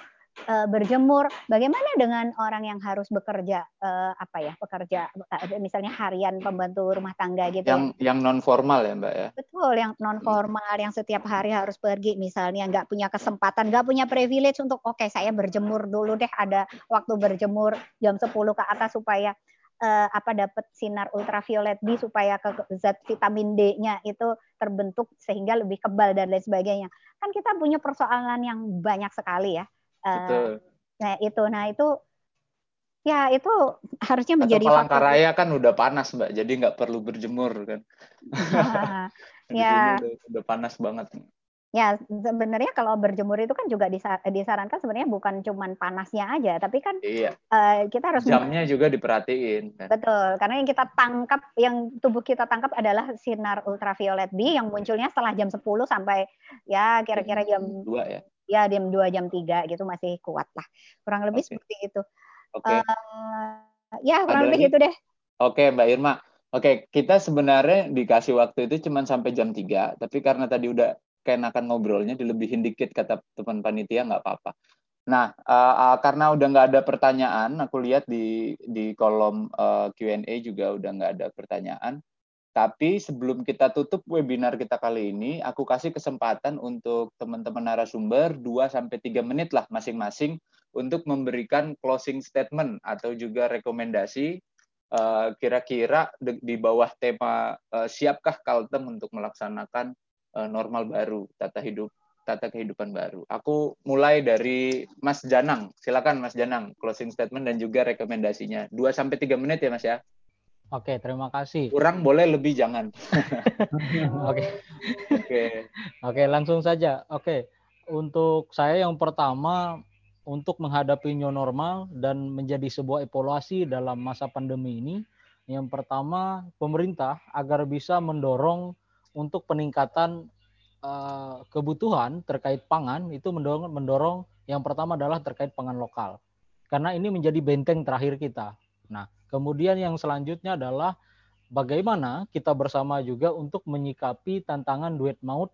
uh, berjemur. Bagaimana dengan orang yang harus bekerja uh, apa ya bekerja uh, misalnya harian pembantu rumah tangga gitu? Yang ya? yang non formal ya mbak ya? Betul, yang non formal yang setiap hari harus pergi misalnya nggak punya kesempatan, nggak punya privilege untuk oke okay, saya berjemur dulu deh ada waktu berjemur jam 10 ke atas supaya uh, apa dapat sinar ultraviolet B supaya ke zat vitamin D-nya itu terbentuk sehingga lebih kebal dan lain sebagainya. Kan kita punya persoalan yang banyak sekali ya Betul. Nah itu, nah itu ya itu harusnya menjadi Atau Palangkaraya kan udah panas mbak, jadi nggak perlu berjemur kan. [laughs] ya. Udah, udah panas banget. Ya sebenarnya kalau berjemur itu kan juga disarankan sebenarnya bukan cuman panasnya aja, tapi kan iya. uh, kita harus jamnya juga diperhatiin. Kan? Betul, karena yang kita tangkap, yang tubuh kita tangkap adalah sinar ultraviolet B yang munculnya setelah jam 10 sampai ya kira-kira jam dua ya ya jam 2 jam 3 gitu masih kuat lah kurang lebih okay. seperti itu okay. uh, eh, ya kurang Ada lebih lagi? gitu deh oke okay, mbak Irma oke kita sebenarnya dikasih waktu itu cuma sampai jam 3 tapi karena tadi udah keenakan ngobrolnya dilebihin dikit kata teman panitia nggak apa-apa Nah, uh, uh, karena udah nggak ada pertanyaan, aku lihat di di kolom uh, Q&A juga udah nggak ada pertanyaan. Tapi sebelum kita tutup webinar kita kali ini, aku kasih kesempatan untuk teman-teman narasumber 2 sampai 3 menit lah masing-masing untuk memberikan closing statement atau juga rekomendasi eh, kira-kira di bawah tema uh, siapkah Kalteng untuk melaksanakan uh, normal baru, tata hidup tata kehidupan baru. Aku mulai dari Mas Janang. Silakan Mas Janang, closing statement dan juga rekomendasinya. 2 sampai 3 menit ya Mas ya. Oke, terima kasih. Kurang boleh lebih jangan. [laughs] Oke. Oke. Oke, langsung saja. Oke. Untuk saya yang pertama untuk menghadapi new normal dan menjadi sebuah evaluasi dalam masa pandemi ini, yang pertama pemerintah agar bisa mendorong untuk peningkatan uh, kebutuhan terkait pangan itu mendorong mendorong yang pertama adalah terkait pangan lokal. Karena ini menjadi benteng terakhir kita. Nah, Kemudian yang selanjutnya adalah bagaimana kita bersama juga untuk menyikapi tantangan duit maut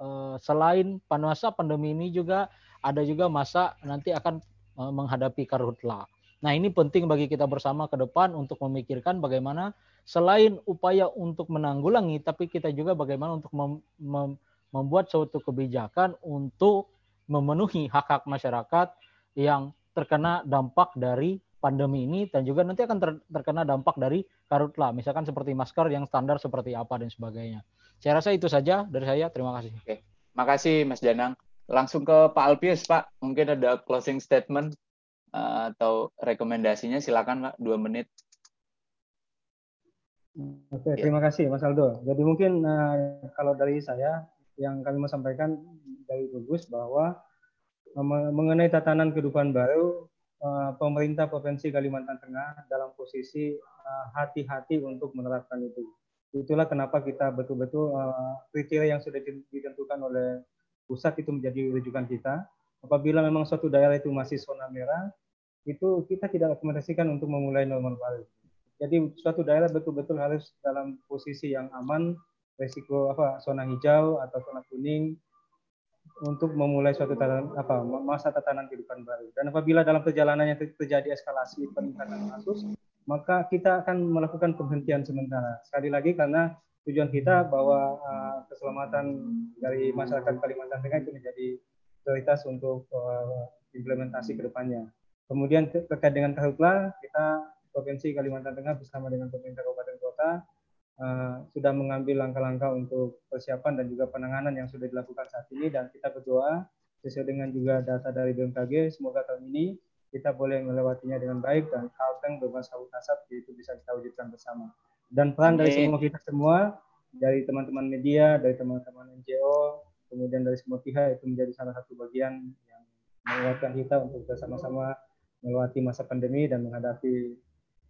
eh, selain masa pandemi ini juga ada juga masa nanti akan eh, menghadapi karhutla. Nah ini penting bagi kita bersama ke depan untuk memikirkan bagaimana selain upaya untuk menanggulangi, tapi kita juga bagaimana untuk mem mem membuat suatu kebijakan untuk memenuhi hak-hak masyarakat yang terkena dampak dari pandemi ini dan juga nanti akan ter, terkena dampak dari karutla, misalkan seperti masker yang standar seperti apa dan sebagainya. Saya rasa itu saja dari saya. Terima kasih. Oke, makasih Mas Janang. Langsung ke Pak Alpius, Pak. Mungkin ada closing statement uh, atau rekomendasinya, silakan Pak, dua menit. Oke, ya. terima kasih Mas Aldo. Jadi mungkin uh, kalau dari saya yang kami mau sampaikan dari Gugus bahwa uh, mengenai tatanan kehidupan baru Eh, pemerintah Provinsi Kalimantan Tengah dalam posisi eh, hati-hati untuk menerapkan itu. Itulah kenapa kita betul-betul uh, kriteria yang sudah ditentukan oleh pusat itu menjadi rujukan kita. Apabila memang suatu daerah itu masih zona merah, itu kita tidak rekomendasikan untuk memulai normal baru. Jadi suatu daerah betul-betul harus dalam posisi yang aman, resiko apa zona hijau atau zona kuning untuk memulai suatu tatanan, apa masa tatanan kehidupan baru. Dan apabila dalam perjalanannya terjadi eskalasi peningkatan kasus, maka kita akan melakukan penghentian sementara. Sekali lagi karena tujuan kita bahwa uh, keselamatan dari masyarakat Kalimantan Tengah itu menjadi prioritas untuk uh, implementasi ke depannya. Kemudian terkait dengan karhutla, kita Provinsi Kalimantan Tengah bersama dengan pemerintah kabupaten kota uh, sudah mengambil langkah-langkah untuk persiapan dan juga penanganan yang sudah dilakukan saat ini dan kita berdoa sesuai dengan juga data dari BMKG semoga tahun ini kita boleh melewatinya dengan baik dan Kalteng bebas kabut asap itu bisa kita wujudkan bersama. Dan peran dari semua kita semua, dari teman-teman media, dari teman-teman NGO, kemudian dari semua pihak itu menjadi salah satu bagian yang menguatkan kita untuk bersama-sama melewati masa pandemi dan menghadapi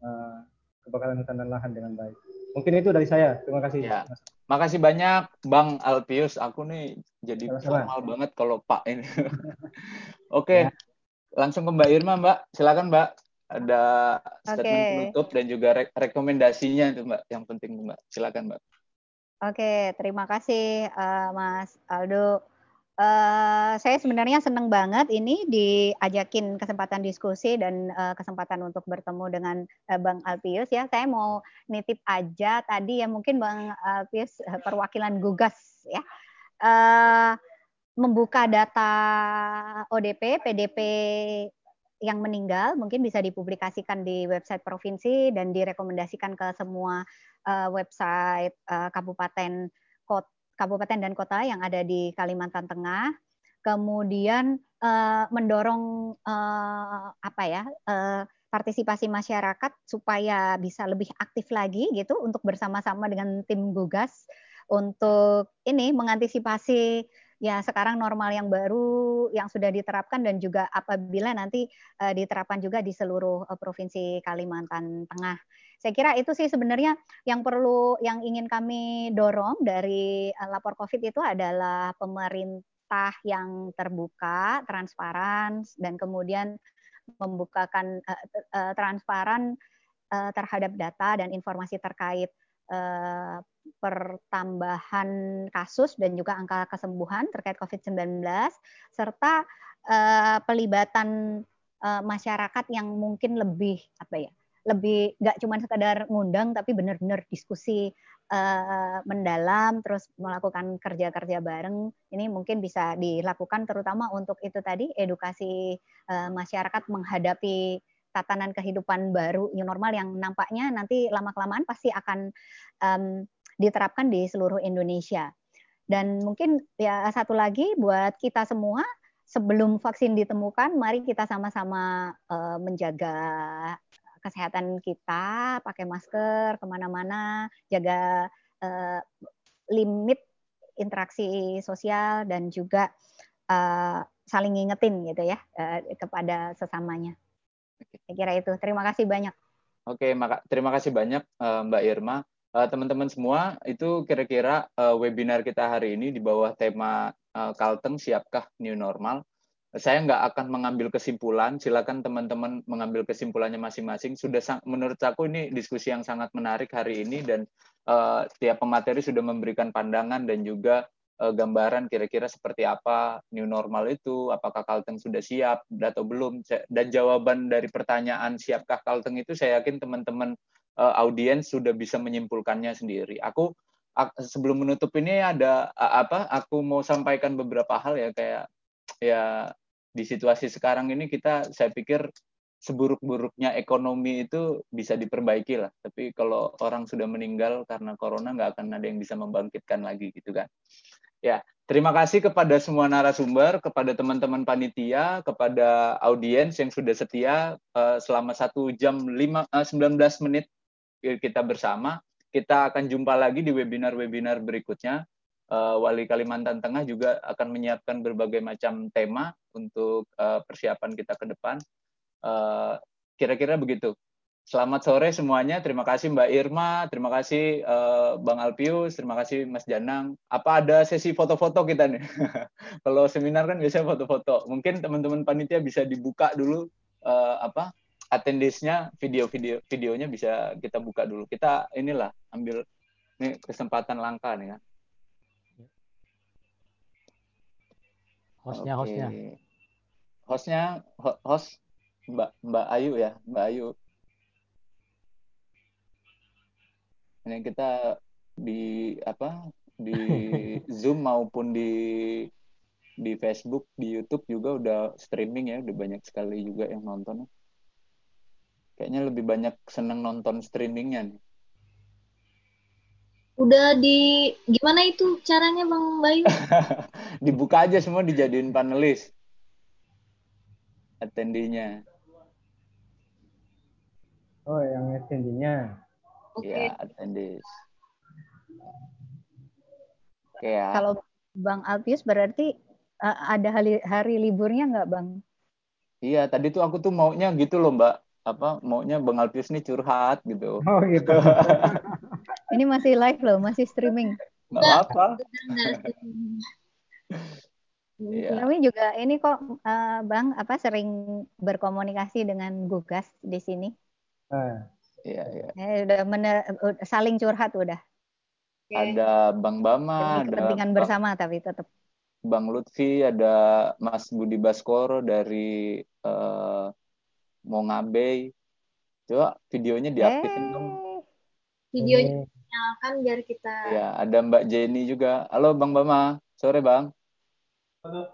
uh, kebakaran hutan dan lahan dengan baik. Mungkin itu dari saya. Terima kasih. Ya. Makasih banyak Bang Alpius. Aku nih jadi Sama-sama. formal banget kalau Pak ini. [laughs] Oke. Ya. Langsung ke Mbak Irma, Mbak. Silakan, Mbak. Ada statement okay. penutup dan juga re rekomendasinya itu, Mbak. Yang penting, Mbak. Silakan, Mbak. Oke, terima kasih uh, Mas Aldo. Uh, saya sebenarnya senang banget ini diajakin kesempatan diskusi dan uh, kesempatan untuk bertemu dengan uh, Bang Alpius ya. Saya mau nitip aja tadi ya mungkin Bang Alpius perwakilan Gugas ya. Uh, membuka data ODP, PDP yang meninggal mungkin bisa dipublikasikan di website provinsi dan direkomendasikan ke semua uh, website uh, kabupaten kota kabupaten dan kota yang ada di Kalimantan Tengah, kemudian uh, mendorong uh, apa ya uh, partisipasi masyarakat supaya bisa lebih aktif lagi gitu untuk bersama-sama dengan tim gugas untuk ini mengantisipasi ya sekarang normal yang baru yang sudah diterapkan dan juga apabila nanti uh, diterapkan juga di seluruh uh, provinsi Kalimantan Tengah. Saya kira itu sih sebenarnya yang perlu yang ingin kami dorong dari uh, lapor Covid itu adalah pemerintah yang terbuka, transparan dan kemudian membukakan uh, uh, transparan uh, terhadap data dan informasi terkait uh, pertambahan kasus dan juga angka kesembuhan terkait COVID-19 serta uh, pelibatan uh, masyarakat yang mungkin lebih apa ya lebih nggak cuma sekadar ngundang tapi benar-benar diskusi uh, mendalam terus melakukan kerja-kerja bareng. Ini mungkin bisa dilakukan terutama untuk itu tadi edukasi uh, masyarakat menghadapi tatanan kehidupan baru new normal yang nampaknya nanti lama kelamaan pasti akan um, diterapkan di seluruh Indonesia. Dan mungkin ya satu lagi buat kita semua sebelum vaksin ditemukan, mari kita sama-sama uh, menjaga kesehatan kita, pakai masker ke mana-mana, jaga uh, limit interaksi sosial dan juga uh, saling ngingetin gitu ya uh, kepada sesamanya. Saya kira itu. Terima kasih banyak. Oke, maka, terima kasih banyak uh, Mbak Irma. Teman-teman uh, semua, itu kira-kira uh, webinar kita hari ini di bawah tema Kalteng siapkah new normal. Saya nggak akan mengambil kesimpulan, silakan teman-teman mengambil kesimpulannya masing-masing. Sudah menurut aku ini diskusi yang sangat menarik hari ini dan uh, tiap pemateri sudah memberikan pandangan dan juga uh, gambaran kira-kira seperti apa new normal itu, apakah Kalteng sudah siap atau belum. Dan jawaban dari pertanyaan siapkah Kalteng itu saya yakin teman-teman uh, audiens sudah bisa menyimpulkannya sendiri. Aku sebelum menutup ini ada apa aku mau sampaikan beberapa hal ya kayak ya di situasi sekarang ini kita saya pikir seburuk-buruknya ekonomi itu bisa diperbaiki lah. Tapi kalau orang sudah meninggal karena corona nggak akan ada yang bisa membangkitkan lagi gitu kan. Ya, terima kasih kepada semua narasumber, kepada teman-teman panitia, kepada audiens yang sudah setia uh, selama satu jam lima uh, 19 menit kita bersama. Kita akan jumpa lagi di webinar-webinar berikutnya. Uh, Wali Kalimantan Tengah juga akan menyiapkan berbagai macam tema untuk uh, persiapan kita ke depan. Uh, kira-kira begitu. Selamat sore semuanya. Terima kasih Mbak Irma, terima kasih Bang Alpius, terima kasih Mas Janang. Apa ada sesi foto-foto kita nih? [laughs] Kalau seminar kan biasanya foto-foto. Mungkin teman-teman panitia bisa dibuka dulu apa attendees-nya, video-video videonya bisa kita buka dulu. Kita inilah ambil ini kesempatan langka nih ya. Hostnya okay. hostnya. Hostnya host Mbak Mbak Ayu ya Mbak Ayu. Ini kita di apa di [laughs] Zoom maupun di di Facebook di YouTube juga udah streaming ya udah banyak sekali juga yang nonton kayaknya lebih banyak seneng nonton streamingnya nih Udah di gimana itu caranya Bang Bayu? [laughs] Dibuka aja semua dijadiin panelis. Attendinya. Oh, yang attendinya. Oke. Okay. Ya, attendees. Oke ya. Kalau Bang Alpius berarti uh, ada hari, hari liburnya nggak Bang? Iya, tadi tuh aku tuh maunya gitu loh Mbak. Apa maunya Bang Alpius nih curhat gitu. Oh gitu. [laughs] Ini masih live loh, masih streaming. Nggak apa-apa. Iya. Kami juga ini kok uh, Bang apa sering berkomunikasi dengan Gugas di sini. Uh, iya iya. Ya, udah mener, saling curhat udah. Ada Bang Bama, Demi kepentingan ada bersama Bang, tapi tetap. Bang Lutfi, ada Mas Budi Baskoro dari uh, Mongabe. Coba videonya diaktifin hey. dong. Videonya nyalakan biar kita. Ya, ada Mbak Jenny juga. Halo Bang Bama, sore Bang. Halo.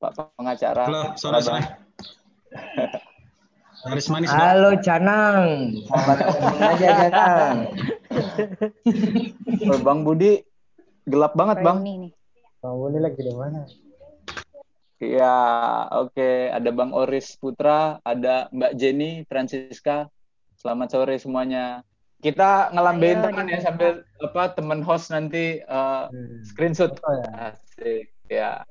Pak pengacara. Halo, sore Bang. [laughs] Haris manis. Halo Canang. Sahabat aja Canang. oh, Bang Budi gelap banget Bang. Bang Budi lagi di mana? Iya, oke. Okay. Ada Bang Oris Putra, ada Mbak Jenny Francisca. Selamat sore semuanya kita ngelambein teman ya sambil apa teman host nanti eh, hmm. screenshot. Oh asik ya.